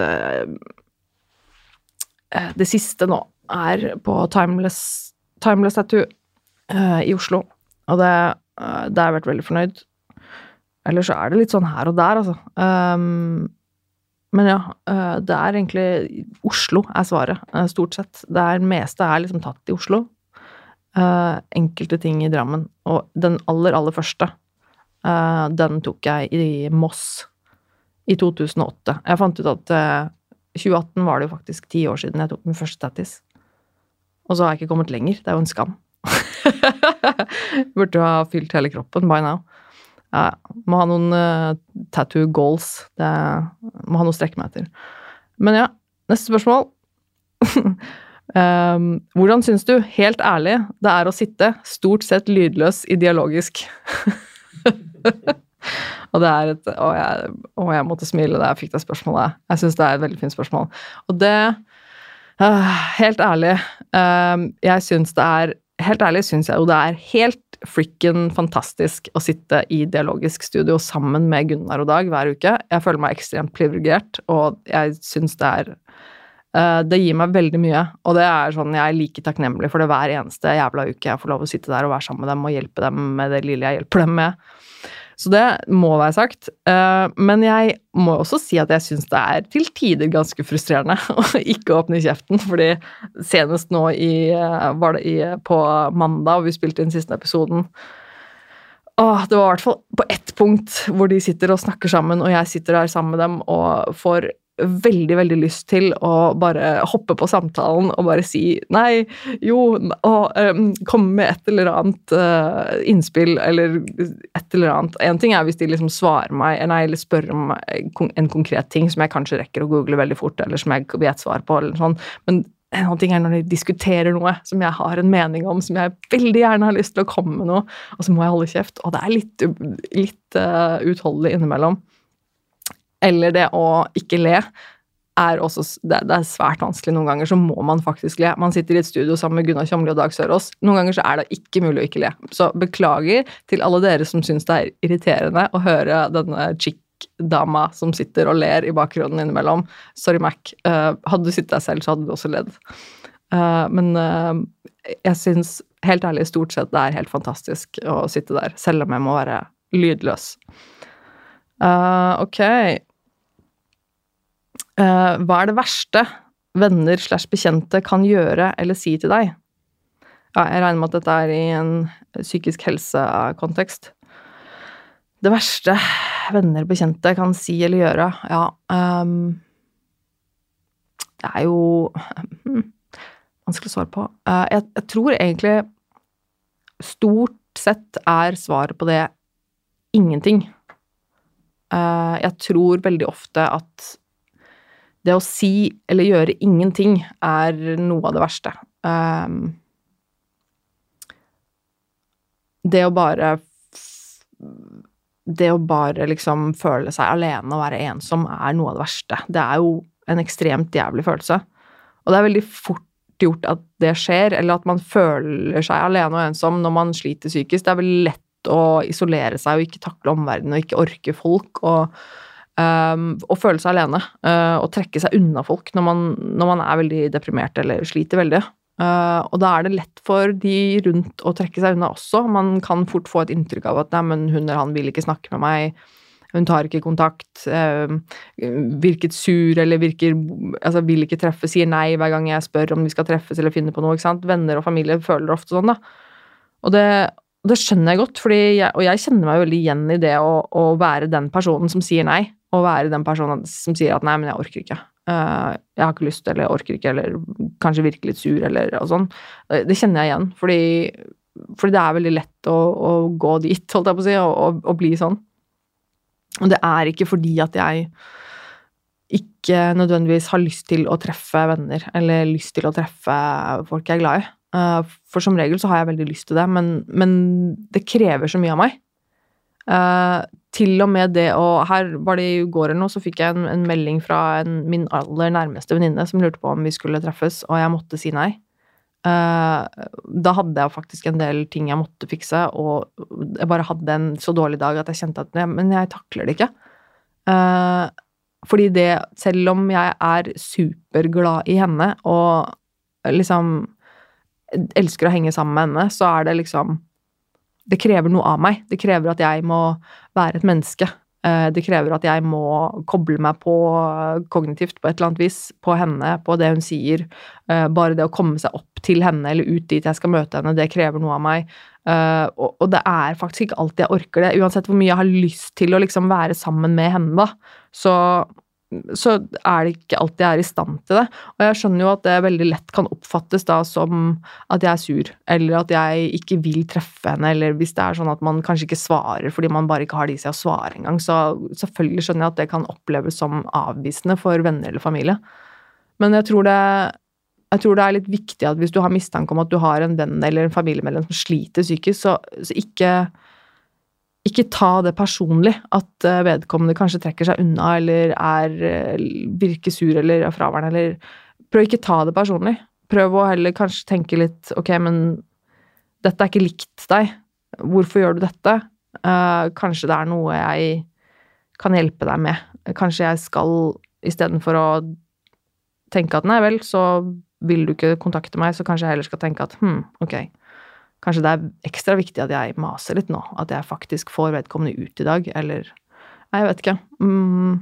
S1: Det siste nå er på Timeless, Timeless Tattoo i Oslo. Og det, det har jeg vært veldig fornøyd. Eller så er det litt sånn her og der, altså. Um, men ja, det er egentlig Oslo er svaret, stort sett. Det er meste er liksom tatt i Oslo. Uh, enkelte ting i Drammen. Og den aller, aller første, uh, den tok jeg i Moss i 2008. Jeg fant ut at uh, 2018 var det jo faktisk ti år siden jeg tok min første tattis. Og så har jeg ikke kommet lenger. Det er jo en skam. Burde jo ha fylt hele kroppen by now. Ja, må ha noen tattoo goals. Det må ha noe å strekke meg etter. Men ja, neste spørsmål. Um, hvordan syns du, helt ærlig, det er å sitte stort sett lydløs i dialogisk? og det er et Å, jeg, å, jeg måtte smile da jeg fikk det spørsmålet. Jeg syns det er et veldig fint spørsmål. Og det uh, Helt ærlig, um, jeg syns det er Helt ærlig syns jeg jo det er helt frikken fantastisk å sitte i dialogisk studio sammen med Gunnar og Dag hver uke. Jeg føler meg ekstremt privilegert, og jeg syns det er Eh, det gir meg veldig mye, og det er sånn jeg er like takknemlig for det hver eneste jævla uke jeg får lov å sitte der og være sammen med dem og hjelpe dem med det lille jeg hjelper dem med. Så det må være sagt. Eh, men jeg må også si at jeg syns det er til tider ganske frustrerende å ikke åpne kjeften, fordi senest nå i, eh, var det i, på mandag, og vi spilte inn siste episoden Åh, det var i hvert fall på ett punkt hvor de sitter og snakker sammen, og jeg sitter der sammen med dem og får veldig, veldig lyst til å bare hoppe på samtalen og bare si nei, jo, og um, komme med et eller annet uh, innspill eller et eller annet. En ting er hvis de liksom svarer meg nei, eller spør om en konkret ting som jeg kanskje rekker å google veldig fort, eller som jeg vet svar på, eller sånn. Men en annen ting er når de diskuterer noe som jeg har en mening om, som jeg veldig gjerne har lyst til å komme med noe, og så må jeg holde kjeft. Og det er litt, litt uh, utholdelig innimellom. Eller det å ikke le er også det, det, er svært vanskelig. Noen ganger så må man faktisk le. Man sitter i et studio sammen med Gunnar Kjomli og Dag Sørås. Noen ganger så er det ikke mulig å ikke le. Så beklager til alle dere som syns det er irriterende å høre denne chick-dama som sitter og ler i bakgrunnen innimellom. Sorry, Mac. Uh, hadde du sittet der selv, så hadde du også ledd. Uh, men uh, jeg syns helt ærlig stort sett det er helt fantastisk å sitte der, selv om jeg må være lydløs. ok. Uh, hva er det verste venner slash bekjente kan gjøre eller si til deg? Ja, jeg regner med at dette er i en psykisk helse-kontekst. Det verste venner bekjente kan si eller gjøre, ja um, Det er jo um, vanskelig å svare på. Uh, jeg, jeg tror egentlig stort sett er svaret på det ingenting. Uh, jeg tror veldig ofte at det å si eller gjøre ingenting er noe av det verste. Um, det å bare Det å bare liksom føle seg alene og være ensom er noe av det verste. Det er jo en ekstremt jævlig følelse. Og det er veldig fort gjort at det skjer, eller at man føler seg alene og ensom når man sliter psykisk. Det er veldig lett å isolere seg og ikke takle omverdenen og ikke orke folk. og Um, å føle seg alene uh, og trekke seg unna folk når man, når man, er veldig deprimert eller sliter veldig. Uh, og da er det lett for de rundt å trekke seg unna også. Man kan fort få et inntrykk av at nei, hun eller han vil ikke snakke med meg, hun tar ikke kontakt, uh, virket sur eller virker Altså vil ikke treffe, sier nei hver gang jeg spør om vi skal treffes eller finne på noe. ikke sant? Venner og familie føler ofte sånn, da. Og det, det skjønner jeg godt, jeg, og jeg kjenner meg veldig igjen i det å, å, være den personen som sier nei, og være den personen som sier at nei, men jeg orker ikke. Uh, jeg har ikke lyst, eller jeg orker ikke, eller kanskje virke litt sur, eller og sånn. Det kjenner jeg igjen, fordi, fordi det er veldig lett å, å, gå dit, holdt jeg på å si, og, og bli sånn. Og det er ikke fordi at jeg ikke nødvendigvis har lyst til å treffe venner, eller lyst til å treffe folk jeg er glad i. Eh, for som regel så har jeg veldig lyst til det, men, men det krever så mye av meg. Uh, til og med det å Her var det i går eller noe, så fikk jeg en, en melding fra en, min aller nærmeste venninne som lurte på om vi skulle treffes, og jeg måtte si nei. Uh, da hadde jeg faktisk en del ting jeg måtte fikse, og jeg bare hadde en så dårlig dag at jeg kjente at Men jeg takler det ikke. Uh, fordi det, selv om jeg er superglad i henne og liksom elsker å henge sammen med henne, så er det liksom Det krever noe av meg. Det krever at jeg må være et menneske. Eh, det krever at jeg må koble meg på kognitivt på et eller annet vis, på henne, på det hun sier. Eh, bare det å komme seg opp til henne eller ut dit jeg skal møte henne, det krever noe av meg. Eh, og det er faktisk ikke alltid jeg orker det, uansett hvor mye jeg har lyst til å liksom være sammen med henne, da. Så så er det ikke alltid jeg er i stand til det. Og jeg skjønner jo at det veldig lett kan oppfattes da som at jeg er sur, eller at jeg ikke vil treffe henne, eller hvis det er sånn at man kanskje ikke svarer fordi man bare ikke har det i seg å svare engang, så selvfølgelig skjønner jeg at det kan oppleves som avvisende for venner eller familie. Men jeg tror det jeg tror det er litt viktig at hvis du har mistanke om at du har en venn eller en familiemedlem som sliter psykisk, så, så ikke ikke ta det personlig at eh, vedkommende kanskje trekker seg unna eller er, eh, virker sur eller er fraværende, eller Prøv ikke ta det personlig. Prøv å heller kanskje tenke litt Ok, men dette er ikke likt deg. Hvorfor gjør du dette? Uh, kanskje det er noe jeg kan hjelpe deg med. Kanskje jeg skal istedenfor å tenke at nei vel, så vil du ikke kontakte meg, så kanskje jeg heller skal tenke at hm, ok, Kanskje det er ekstra viktig at jeg maser litt nå, at jeg faktisk får vedkommende ut i dag, eller Nei, jeg vet ikke. Mm,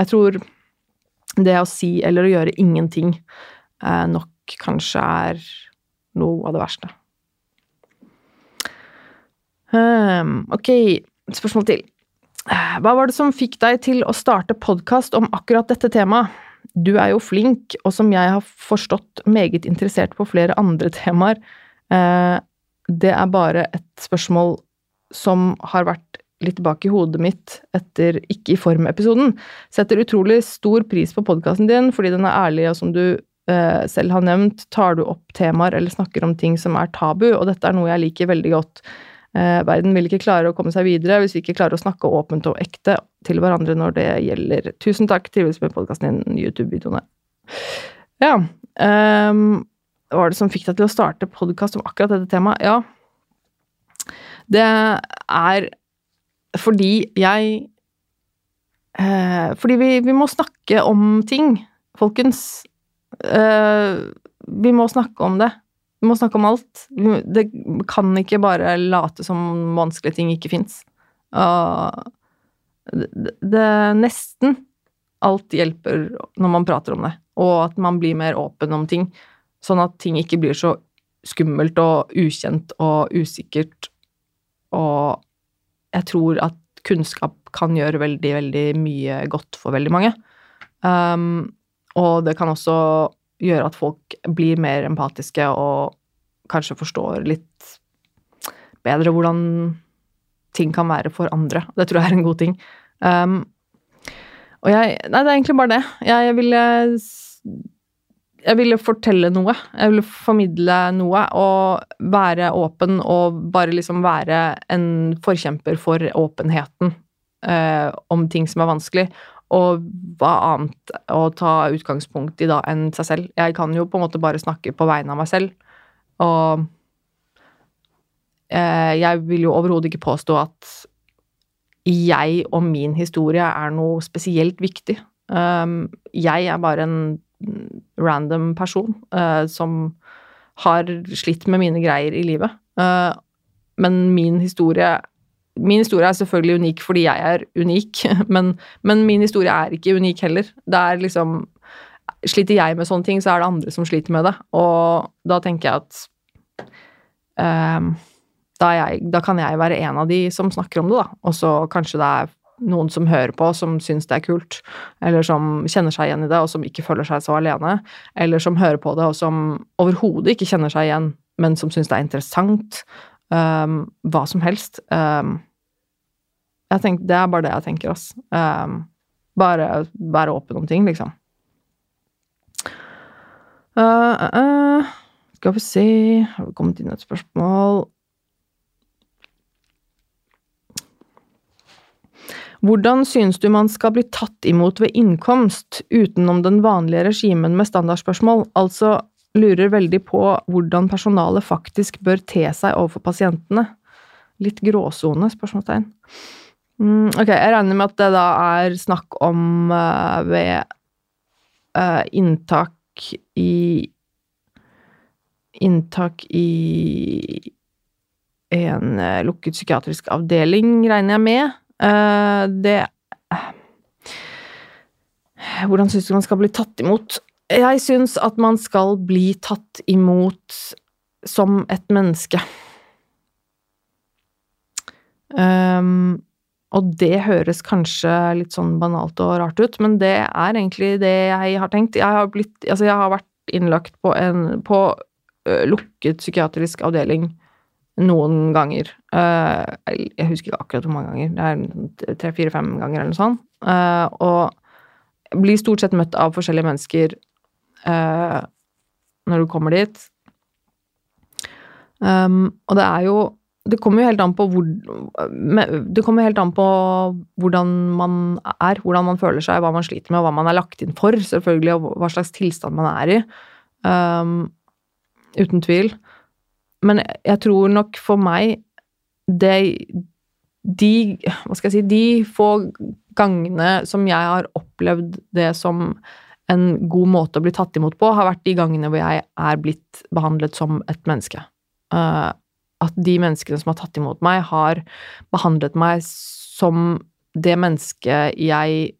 S1: jeg tror det å si eller å gjøre ingenting eh, nok kanskje er noe av det verste. Um, ok, spørsmål til. Hva var det som fikk deg til å starte podkast om akkurat dette temaet? Du er jo flink, og som jeg har forstått, meget interessert på flere andre temaer. Det er bare et spørsmål som har vært litt tilbake i hodet mitt etter Ikke i form-episoden. Setter utrolig stor pris på podkasten din fordi den er ærlig, og som du eh, selv har nevnt, tar du opp temaer eller snakker om ting som er tabu, og dette er noe jeg liker veldig godt. Eh, verden vil ikke klare å komme seg videre hvis vi ikke klarer å snakke åpent og ekte til hverandre når det gjelder. Tusen takk, trives med podkasten din, YouTube-videoene. Ja. Um, var det som fikk deg til å starte podkast om akkurat dette temaet? Ja, det er fordi jeg eh, Fordi vi, vi, må snakke om ting, folkens. Eh, vi må snakke om det. Vi må snakke om alt. Det kan ikke bare late som vanskelige ting ikke fins. Det, det Nesten alt hjelper når man prater om det, og at man blir mer åpen om ting. Sånn at ting ikke blir så skummelt og ukjent og usikkert. Og jeg tror at kunnskap kan gjøre veldig, veldig mye godt for veldig mange. Um, og det kan også gjøre at folk blir mer empatiske og kanskje forstår litt bedre hvordan ting kan være for andre. Det tror jeg er en god ting. Um, og jeg Nei, det er egentlig bare det. Jeg ville jeg ville fortelle noe. Jeg ville formidle noe og være åpen og bare liksom være en forkjemper for åpenheten eh, om ting som er vanskelig. Og hva annet å ta utgangspunkt i da enn seg selv. Jeg kan jo på en måte bare snakke på vegne av meg selv. Og eh, jeg vil jo overhodet ikke påstå at jeg og min historie er noe spesielt viktig. Um, jeg er bare en random person uh, som har slitt med mine greier i livet. Uh, men min historie Min historie er selvfølgelig unik fordi jeg er unik, men, men, min historie er ikke unik heller. Det er liksom Sliter jeg med sånne ting, så er det andre som sliter med det. Og da tenker jeg at uh, da, jeg, da kan jeg være en av de som snakker om det, da. Og så kanskje det er noen som hører på, som syns det er kult, eller som kjenner seg igjen i det, og som ikke føler seg så alene, eller som hører på det, og som overhodet ikke kjenner seg igjen, men som syns det er interessant. Um, hva som helst. Um, jeg tenker, det er bare det jeg tenker, ass. Um, bare være åpen om ting, liksom. Uh, uh. Skal vi se Har vi kommet inn et spørsmål? Hvordan synes du man skal bli tatt imot ved innkomst, utenom den vanlige regimen med standardspørsmål? Altså lurer veldig på hvordan personalet faktisk bør te seg overfor pasientene. Litt gråsone? spørsmålstegn. Mm, ok, jeg regner med at det da er snakk om uh, ved uh, inntak i Inntak i en uh, lukket psykiatrisk avdeling, regner jeg med. Det Hvordan syns du man skal bli tatt imot? Jeg syns at man skal bli tatt imot som et menneske. Um, og det høres kanskje litt sånn banalt og rart ut, men det er egentlig det jeg har tenkt. Jeg har, blitt, altså jeg har vært innlagt på en på uh, lukket psykiatrisk avdeling noen ganger. Uh, jeg husker ikke akkurat hvor mange ganger, det er tre-fire-fem ganger eller noe sånt. Uh, og blir stort sett møtt av forskjellige mennesker uh, når du kommer dit. Um, og det er jo Det kommer jo helt an på hvor Det kommer helt an på hvordan man er, hvordan man føler seg, hva man sliter med, hva man er lagt inn for, selvfølgelig, og hva slags tilstand man er i. Um, uten tvil. Men jeg tror nok for meg det De Hva skal jeg si De få gangene som jeg har opplevd det som en god måte å bli tatt imot på, har vært de gangene hvor jeg er blitt behandlet som et menneske. Uh, at de menneskene som har tatt imot meg, har behandlet meg som det mennesket jeg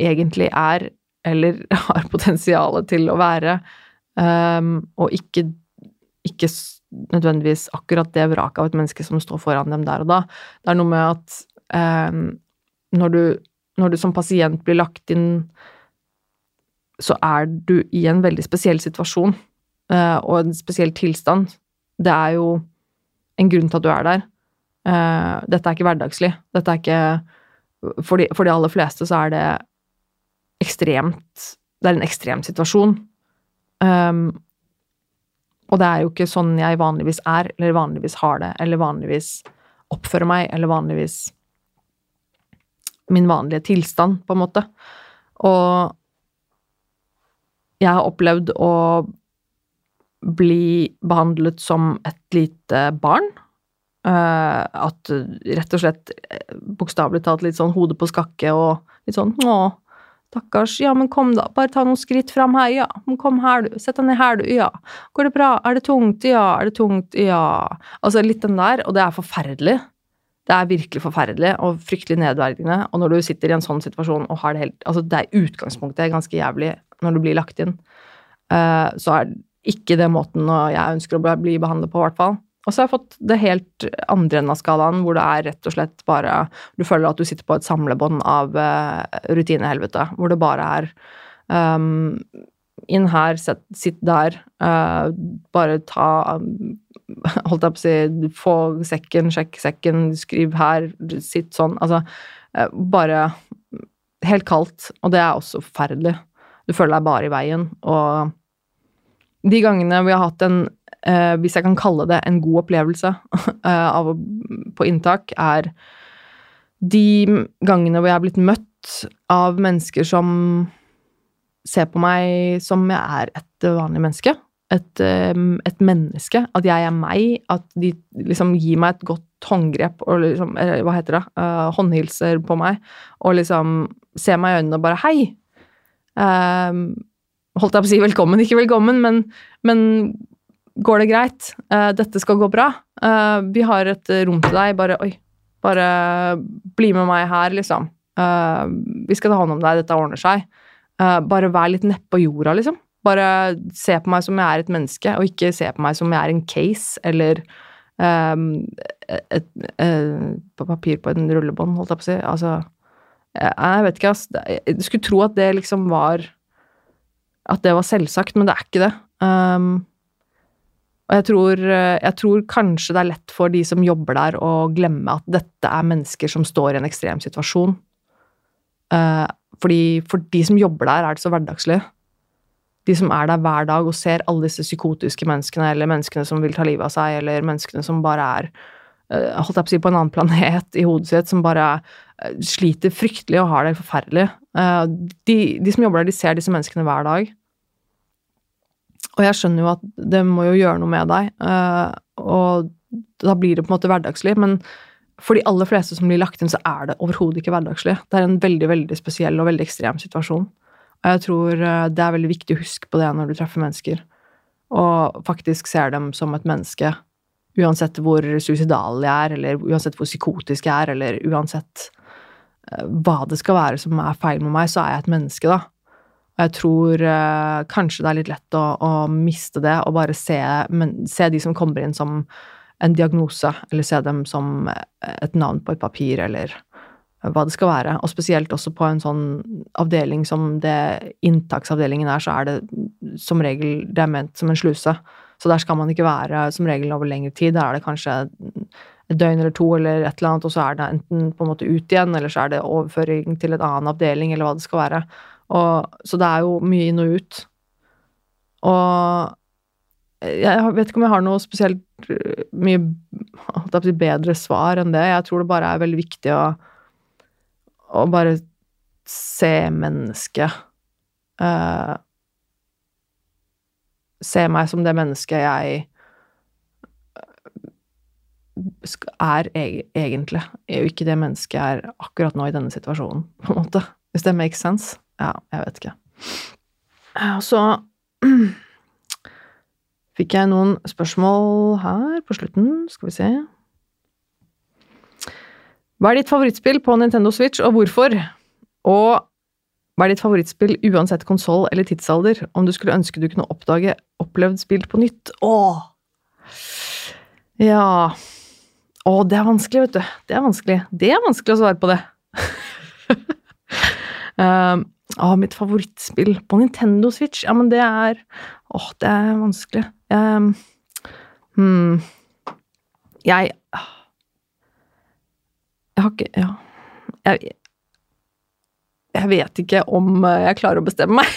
S1: egentlig er, eller har potensialet til å være, um, og ikke, ikke nødvendigvis akkurat det vraket av et menneske som står foran dem der og da. Det er noe med at um, når du når du som pasient blir lagt inn, så er du i en veldig spesiell situasjon uh, og en spesiell tilstand. Det er jo en grunn til at du er der. Uh, dette er ikke hverdagslig. Dette er ikke for de, for de, aller fleste så er det ekstremt Det er en ekstrem situasjon. Um, og det er jo ikke sånn jeg vanligvis er, eller vanligvis har det, eller vanligvis oppfører meg, eller vanligvis min vanlige tilstand, på en måte. Og jeg har opplevd å bli behandlet som et lite barn. Uh, at rett og slett eh, bokstavelig talt litt sånn hodet på skakke og litt sånn 'Å, stakkars. Ja, men kom, da. Bare ta noen skritt fram her. Ja, men kom her, du. Sett deg ned her, du. Ja. Går det bra? Er det tungt? Ja. Er det tungt? Ja. Altså litt den der, og det er forferdelig. Det er virkelig forferdelig og fryktelig nedverdigende. Og når du sitter i en sånn situasjon og har det helt Altså, det er utgangspunktet ganske jævlig når du blir lagt inn. Uh, så er ikke det måten jeg ønsker å bli behandlet på, i hvert fall. Og så har jeg fått det helt andre enden av skalaen, hvor det er rett og slett bare Du føler at du sitter på et samlebånd av uh, rutinehelvete, hvor det bare er um, inn her, sitt, sitt der, uh, bare ta Holdt jeg på å si Få sekken, sjekk sekken, skriv her, sitt sånn. Altså uh, bare helt kaldt. Og det er også forferdelig. Du føler deg bare i veien. Og de gangene vi har hatt en eh, Hvis jeg kan kalle det en god opplevelse eh, av, på inntak, er de gangene hvor jeg har blitt møtt av mennesker som ser på meg som jeg er et vanlig menneske et, et, menneske, at jeg er meg, at de liksom gir meg et godt håndgrep og liksom Hva heter det? Uh, håndhilser på meg og liksom ser meg i øynene og bare Hei! Uh, holdt jeg på å si velkommen, ikke velkommen, men, men går det greit? Uh, dette skal gå bra. Uh, vi har et rom til deg. Bare Oi, bare bli med meg her, liksom. vi skal ta hånd om deg, dette ordner seg. bare vær litt nedpå jorda, liksom. Bare se på meg som jeg er et menneske, og ikke se på meg som jeg er en case eller um, et, et, et, papir på en rullebånd, holdt jeg på å si. Altså Jeg vet ikke, ass. Jeg skulle tro at det liksom var At det var selvsagt, men det er ikke det. Um, og jeg tror, jeg tror, kanskje det er lett for de som jobber der, å glemme at dette er mennesker som står i en ekstrem situasjon. Uh, fordi for de som jobber der, er det så hverdagslig de som er der hver dag og ser alle disse psykotiske menneskene, eller menneskene som vil ta livet av seg, eller menneskene som bare er eh, holdt jeg på å si, på en annen planet i hodet sitt, som bare eh, sliter fryktelig og har det forferdelig. Eh, de, de, som jobber der, de ser disse menneskene hver dag. Og jeg skjønner jo at det må jo gjøre noe med deg, og da blir det på en måte hverdagslig, men for de aller fleste som blir lagt inn, så er det overhodet ikke hverdagslig. Det er en veldig, veldig spesiell og veldig ekstrem situasjon. Og jeg tror eh, det er veldig viktig å huske på det når du treffer mennesker, og faktisk ser dem som et menneske. Uansett hvor suicidal de er, eller uansett hvor psykotisk jeg er, eller uansett eh, hva det skal være som er feil med meg, så er jeg et menneske, da. Jeg tror eh, kanskje det er litt lett å, å miste det, og bare se, men, se, de som kommer inn som en diagnose, eller se dem som et navn på et papir, eller hva det skal være. Og spesielt også på en sånn avdeling som det inntaksavdelingen er, så er det som regel det er ment som en sluse. Så der skal man ikke være som regel over lengre tid. Der er det kanskje et døgn eller to eller et eller annet, og så er det enten på en måte ut igjen, eller så er det overføring til en annen avdeling, eller hva det skal være. Og, så det er jo mye inn og ut. Og jeg vet ikke om jeg har noe spesielt øh, mye bedre svar enn det. Jeg tror det bare er veldig viktig å å bare se mennesket uh, Se meg som det mennesket jeg eh, er egentlig, og ikke det mennesket jeg er akkurat nå i denne situasjonen, på en måte. Hvis det makes sense? Ja, jeg vet ikke. Og så fikk jeg noen spørsmål her på slutten. Skal vi se hva er ditt favorittspill på Nintendo Switch, og hvorfor? Og hva er ditt favorittspill uansett konsoll eller tidsalder, om du skulle ønske du kunne oppdage opplevd spill på nytt? Åh! Ja Å, det er vanskelig, vet du. Det er vanskelig. Det er vanskelig å svare på det. um, å, mitt favorittspill på Nintendo Switch? Ja, men det er Åh, det er vanskelig. Um, hmm. Jeg jeg har ikke Ja. Jeg, jeg vet ikke om eh, jeg klarer å bestemme meg.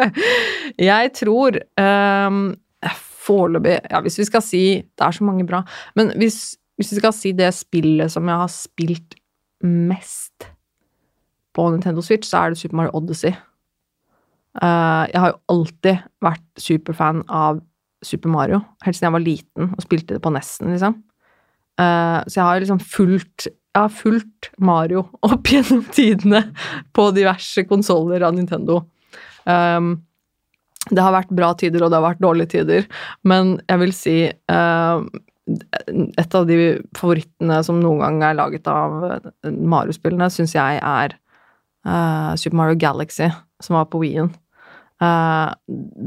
S1: jeg tror um, Foreløpig Ja, hvis vi skal si Det er så mange bra. Men hvis, hvis vi skal si det spillet som jeg har spilt mest på Nintendo Switch, så er det Super Mario Odyssey. Uh, jeg har jo alltid vært superfan av Super Mario, helt siden jeg var liten og spilte det på Nesten, liksom. Uh, så jeg har liksom fulgt jeg har fulgt Mario opp gjennom tidene på diverse konsoller av Nintendo. Um, det har vært bra tider, og det har vært dårlige tider, men jeg vil si uh, Et av de favorittene som noen gang er laget av Mario-spillene, syns jeg er uh, Super Mario Galaxy, som var på Wien. Uh,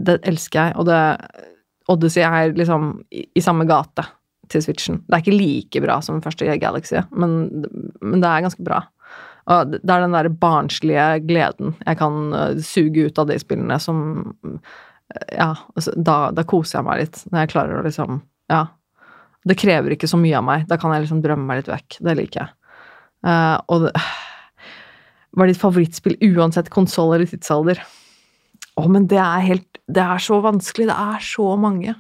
S1: det elsker jeg, og det Odyssey er liksom i, i samme gate til Switchen. Det er ikke like bra som første Galaxy, men, men det er ganske bra. Og det er den der barnslige gleden jeg kan uh, suge ut av de spillene som uh, Ja, altså, da, da, koser jeg meg litt, når jeg klarer å liksom Ja. Det krever ikke så mye av meg. Da kan jeg liksom drømme meg litt vekk. Det liker jeg. Uh, og det Hva er ditt favorittspill uansett konsoll eller tidsalder? Å, men det er helt Det er så vanskelig. Det er så mange.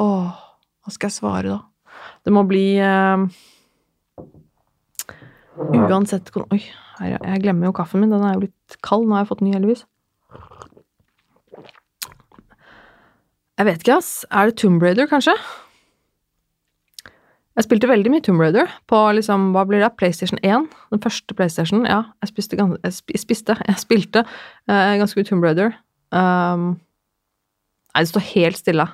S1: Åh. Hva skal jeg svare, da? Det må bli uh, Uansett Oi, her, jeg glemmer jo kaffen min. Den er jo litt kald. Nå har jeg fått ny, heldigvis. Jeg vet ikke, ass. Er det Tomb Raider, kanskje? Jeg spilte veldig mye Tomb Raider på liksom, hva blir det, PlayStation 1. Den første PlayStation. Ja, jeg spiste, jeg spiste, jeg spilte uh, ganske mye Tomb Raider. Um, nei, det står helt stille.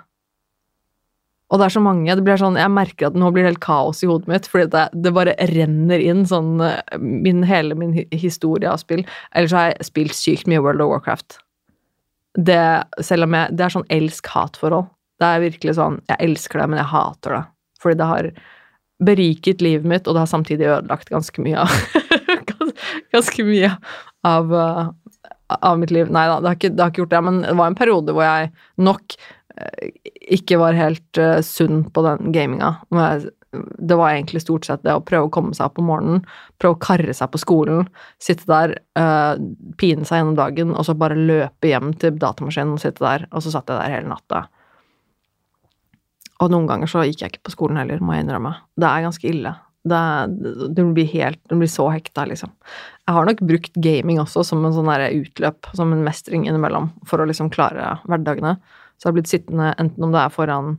S1: Og det er så mange. det blir sånn, Jeg merker at nå blir det helt kaos i hodet mitt, fordi det, det bare renner inn sånn eh, min, hele min historie av spill. Ellers har jeg spilt sykt mye World of Warcraft. det, selv om jeg Det er sånn elsk-hat-forhold. Det er virkelig sånn Jeg elsker det, men jeg hater det. Fordi det har beriket livet mitt, og det har samtidig ødelagt ganske mye av Ganske mye av, uh, av mitt liv. Nei da, det det har, ikke, gjort det, men det var en periode hvor jeg nok uh, ikke var helt uh, sunn på den gaminga. Det var egentlig stort sett det å prøve å komme seg opp om morgenen, prøve å karre seg på skolen, sitte der, pine seg gjennom dagen, og så bare løpe hjem til datamaskinen og sitte der, og så satt jeg der hele natta. Og noen ganger så gikk jeg ikke på skolen heller, må jeg innrømme. Det er ganske ille. Det, du blir helt Du blir så hekta, liksom. Jeg har nok brukt gaming også som en sånn utløp, som en mestring innimellom, for å liksom klare hverdagene. Så jeg har blitt sittende enten om det er foran,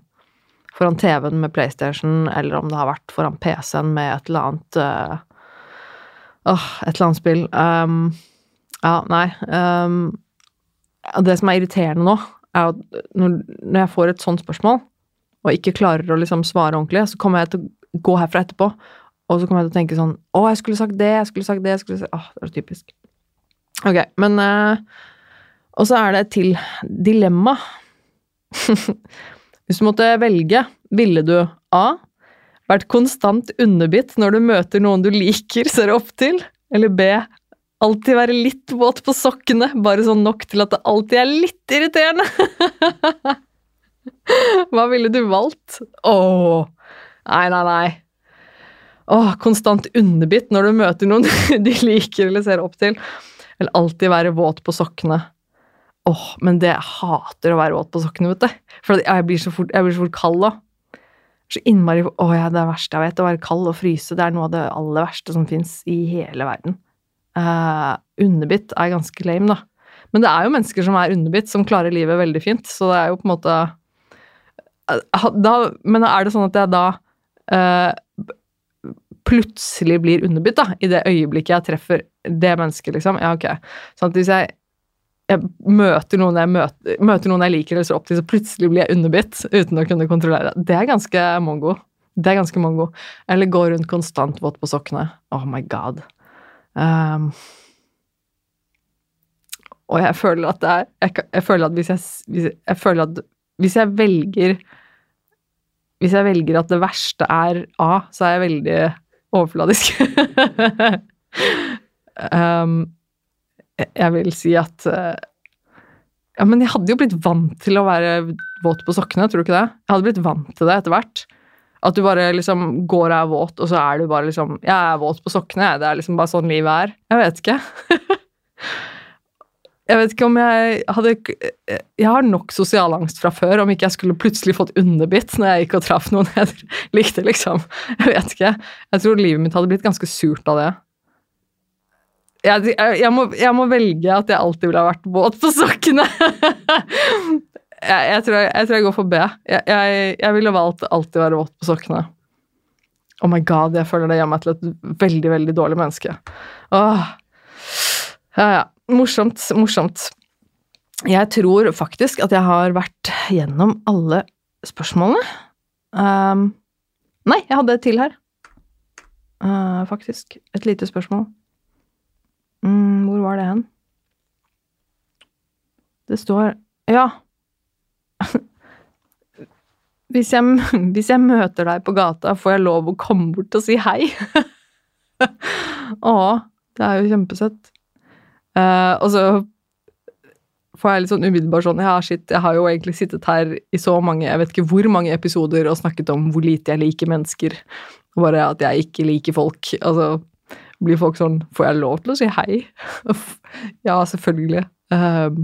S1: foran TV-en med PlayStation, eller om det har vært foran PC-en med et eller annet uh, et eller annet spill. Um, ja, nei um, Det som er irriterende nå, er at når, når jeg får et sånt spørsmål, og ikke klarer å liksom svare ordentlig, så kommer jeg til å gå herfra etterpå, og så kommer jeg til å tenke sånn Å, jeg skulle sagt det, jeg skulle sagt det, jeg skulle sagt Åh, det er typisk. Ok, men uh, Og så er det et til dilemma. Hvis du måtte velge, ville du A. Vært konstant underbitt når du møter noen du liker, ser opp til, eller B. Alltid være litt våt på sokkene, bare sånn nok til at det alltid er litt irriterende. Hva ville du valgt? Åh, nei, nei, nei. Åh, konstant underbitt når du møter noen de liker eller ser opp til. Eller alltid være våt på sokkene. Åh, men det jeg hater å være våt på sokkene, vet du. For jeg blir så fort, blir så fort kald da. Så innmari Å ja, det er det verste jeg vet. Å være kald og fryse, det er noe av det aller verste som fins i hele verden. Uh, underbitt er ganske lame, da. Men det er jo mennesker som er underbitt, som klarer livet veldig fint. Så det er jo på en måte da, Men er det sånn at jeg da uh, plutselig blir underbudt, da, i det øyeblikket jeg treffer det mennesket, liksom? Ja, ok. Sånn at hvis jeg, jeg møter, noen jeg møter, møter noen jeg liker eller ser opp til, så plutselig blir jeg underbitt uten å kunne kontrollere det. Er ganske mongo. Det er ganske mongo. Eller gå rundt konstant våt på sokkene. Oh my god. Um, og jeg føler at det er Jeg, jeg føler at hvis jeg, hvis jeg, jeg føler at hvis jeg velger Hvis jeg velger at det verste er A, så er jeg veldig overfladisk. um, jeg vil si at uh, Ja, men jeg hadde jo blitt vant til å være våt på sokkene, tror du ikke det? Jeg hadde blitt vant til det etter hvert. At du bare liksom går og er våt, og så er du bare liksom Jeg er våt på sokkene, det er liksom bare sånn livet er. Jeg vet ikke. Jeg vet ikke om jeg hadde Jeg har nok sosial angst fra før om ikke jeg skulle plutselig fått underbitt når jeg gikk og traff noen jeg likte, liksom. Jeg vet ikke. Jeg tror livet mitt hadde blitt ganske surt av det. Jeg, jeg, må, jeg må, velge at jeg alltid ville ha vært våt på sokkene. jeg, tror, jeg, tror jeg går for B. Jeg, ville valgt alltid å være våt på sokkene. Oh my god, jeg føler det gjør meg til et veldig, veldig dårlig menneske. Åh. Ja, ja morsomt, morsomt. Jeg tror faktisk at jeg har vært gjennom alle spørsmålene. Um, nei, jeg hadde et til her. Uh, faktisk. Et lite spørsmål. Mm, hvor var det hen? Det står Ja. hvis, jeg, hvis jeg møter deg på gata, får jeg lov å komme bort og si hei? Å, det er jo kjempesøtt. Uh, og så får jeg litt sånn umiddelbar sånn Ja, shit, jeg har jo egentlig sittet her i så mange, jeg vet ikke hvor mange episoder og snakket om hvor lite jeg liker mennesker. Og bare at jeg ikke liker folk. Altså, blir folk sånn Får jeg lov til å si hei? ja, selvfølgelig. Uh,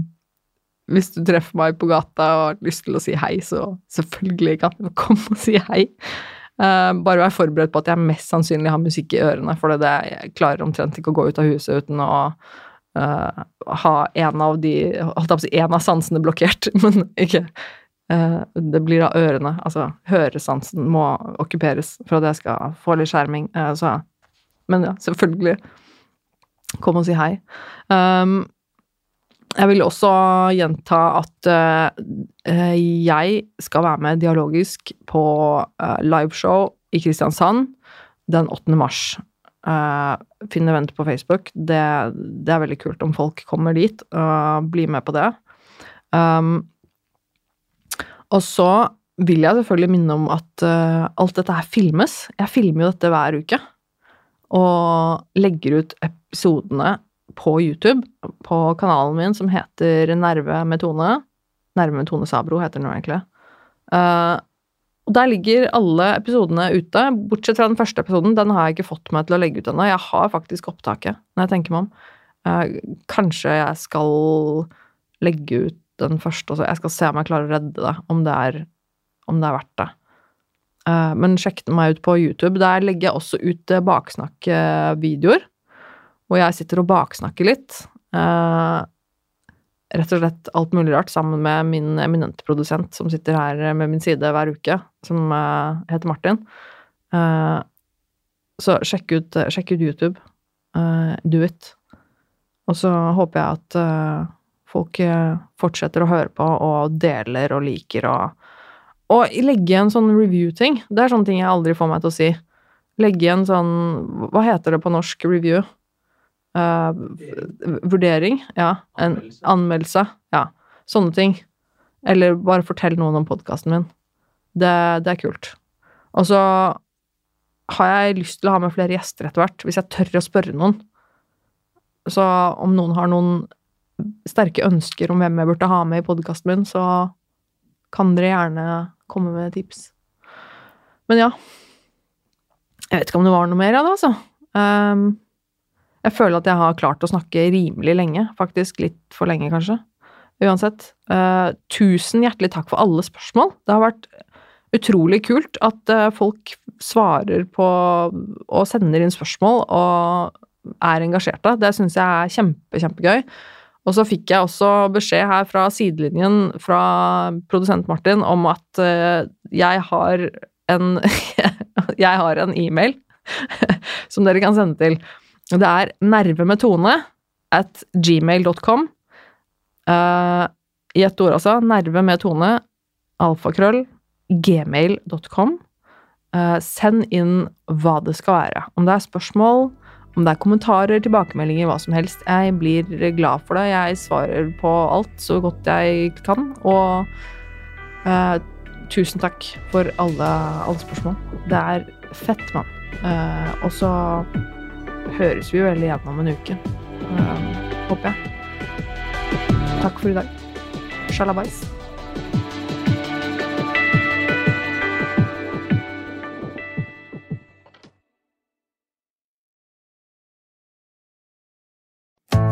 S1: hvis du treffer meg på gata og har lyst til å si hei, så selvfølgelig kan du komme og si hei. Uh, bare vær forberedt på at jeg mest sannsynlig har musikk i ørene, for det, jeg klarer omtrent ikke å gå ut av huset uten å uh, ha en av de Holdt jeg på å si en av sansene blokkert, men ikke uh, Det blir da ørene. Altså høresansen må okkuperes for at jeg skal få litt skjerming. Uh, så Men ja, selvfølgelig. Kom og si hei. Um, jeg vil også gjenta at uh, jeg skal være med dialogisk på uh, liveshow i Kristiansand den 8. mars. Uh, Finn event på Facebook. Det, det, er veldig kult om folk kommer dit og blir med på det. Um, og så vil jeg selvfølgelig minne om at uh, alt dette her filmes. Jeg filmer jo dette hver uke. Og legger ut episodene på YouTube, på kanalen min som heter Nerve med Tone. Nerve med Tone Sabro heter den jo egentlig. Uh, og der ligger alle episodene ute, bortsett fra den første episoden. Den har jeg ikke fått meg til å legge ut ennå. Jeg har faktisk opptaket, når jeg tenker meg om. Uh, kanskje jeg skal legge ut den første også. Jeg skal se om jeg klarer å redde det, om det er, om det er verdt det. Uh, men sjekk meg ut på YouTube. Der legger jeg også ut uh, baksnakkevideoer. Hvor jeg sitter og baksnakker litt. Uh, rett og slett alt mulig rart sammen med min eminente produsent som sitter her med min side hver uke, som heter Martin. så sjekk ut, sjekk ut YouTube. do it. Og så håper jeg at folk eh, fortsetter å høre på og deler og liker og Og legge igjen sånn review-ting. Det er sånne ting jeg aldri får meg til å si. Legge igjen sånn Hva heter det på norsk review? Uh, vurdering? Ja. En anmeldelse. Ja. Sånne ting. Eller bare fortell noen om podkasten min. Det, det, er kult. Og så har jeg lyst til å ha med flere gjester etter hvert, hvis jeg tør å spørre noen. Så om noen har noen sterke ønsker om hvem jeg burde ha med i podkasten min, så kan dere gjerne komme med tips. Men ja. Jeg vet ikke om det var noe mer av det, altså. Um, jeg føler at jeg har klart å snakke rimelig lenge. Faktisk litt for lenge, kanskje. Uansett. Uh, tusen hjertelig takk for alle spørsmål. Det har vært utrolig kult at uh, folk svarer på og sender inn spørsmål og er engasjerte. Det syns jeg er kjempe, kjempegøy. Og så fikk jeg også beskjed her fra sidelinjen fra produsent Martin om at uh, jeg har en Jeg har en e-mail som dere kan sende til. Det er nervemetone at gmail.com. Uh, eh, I ett ord, altså. Nerve med tone. Alfakrøll. Gmail.com. Uh, eh, send inn hva det skal være. Om det er spørsmål, om det er kommentarer, tilbakemeldinger, hva som helst. Jeg blir glad for det. Jeg svarer på alt så godt jeg kan. Og uh, tusen takk for alle, alle, spørsmål. Det er fett, mann. Og så høres vi vel igjen om en uke. Uh, håper jeg. Takk for i dag. Sjalabais.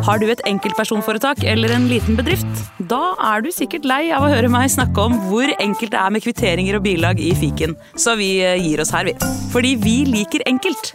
S2: Har du et enkeltpersonforetak eller en liten bedrift? Da er du sikkert lei av å høre meg snakke om hvor enkelt det er med kvitteringer og bilag i fiken, så vi eh, gir oss her, vi. Fordi vi liker enkelt.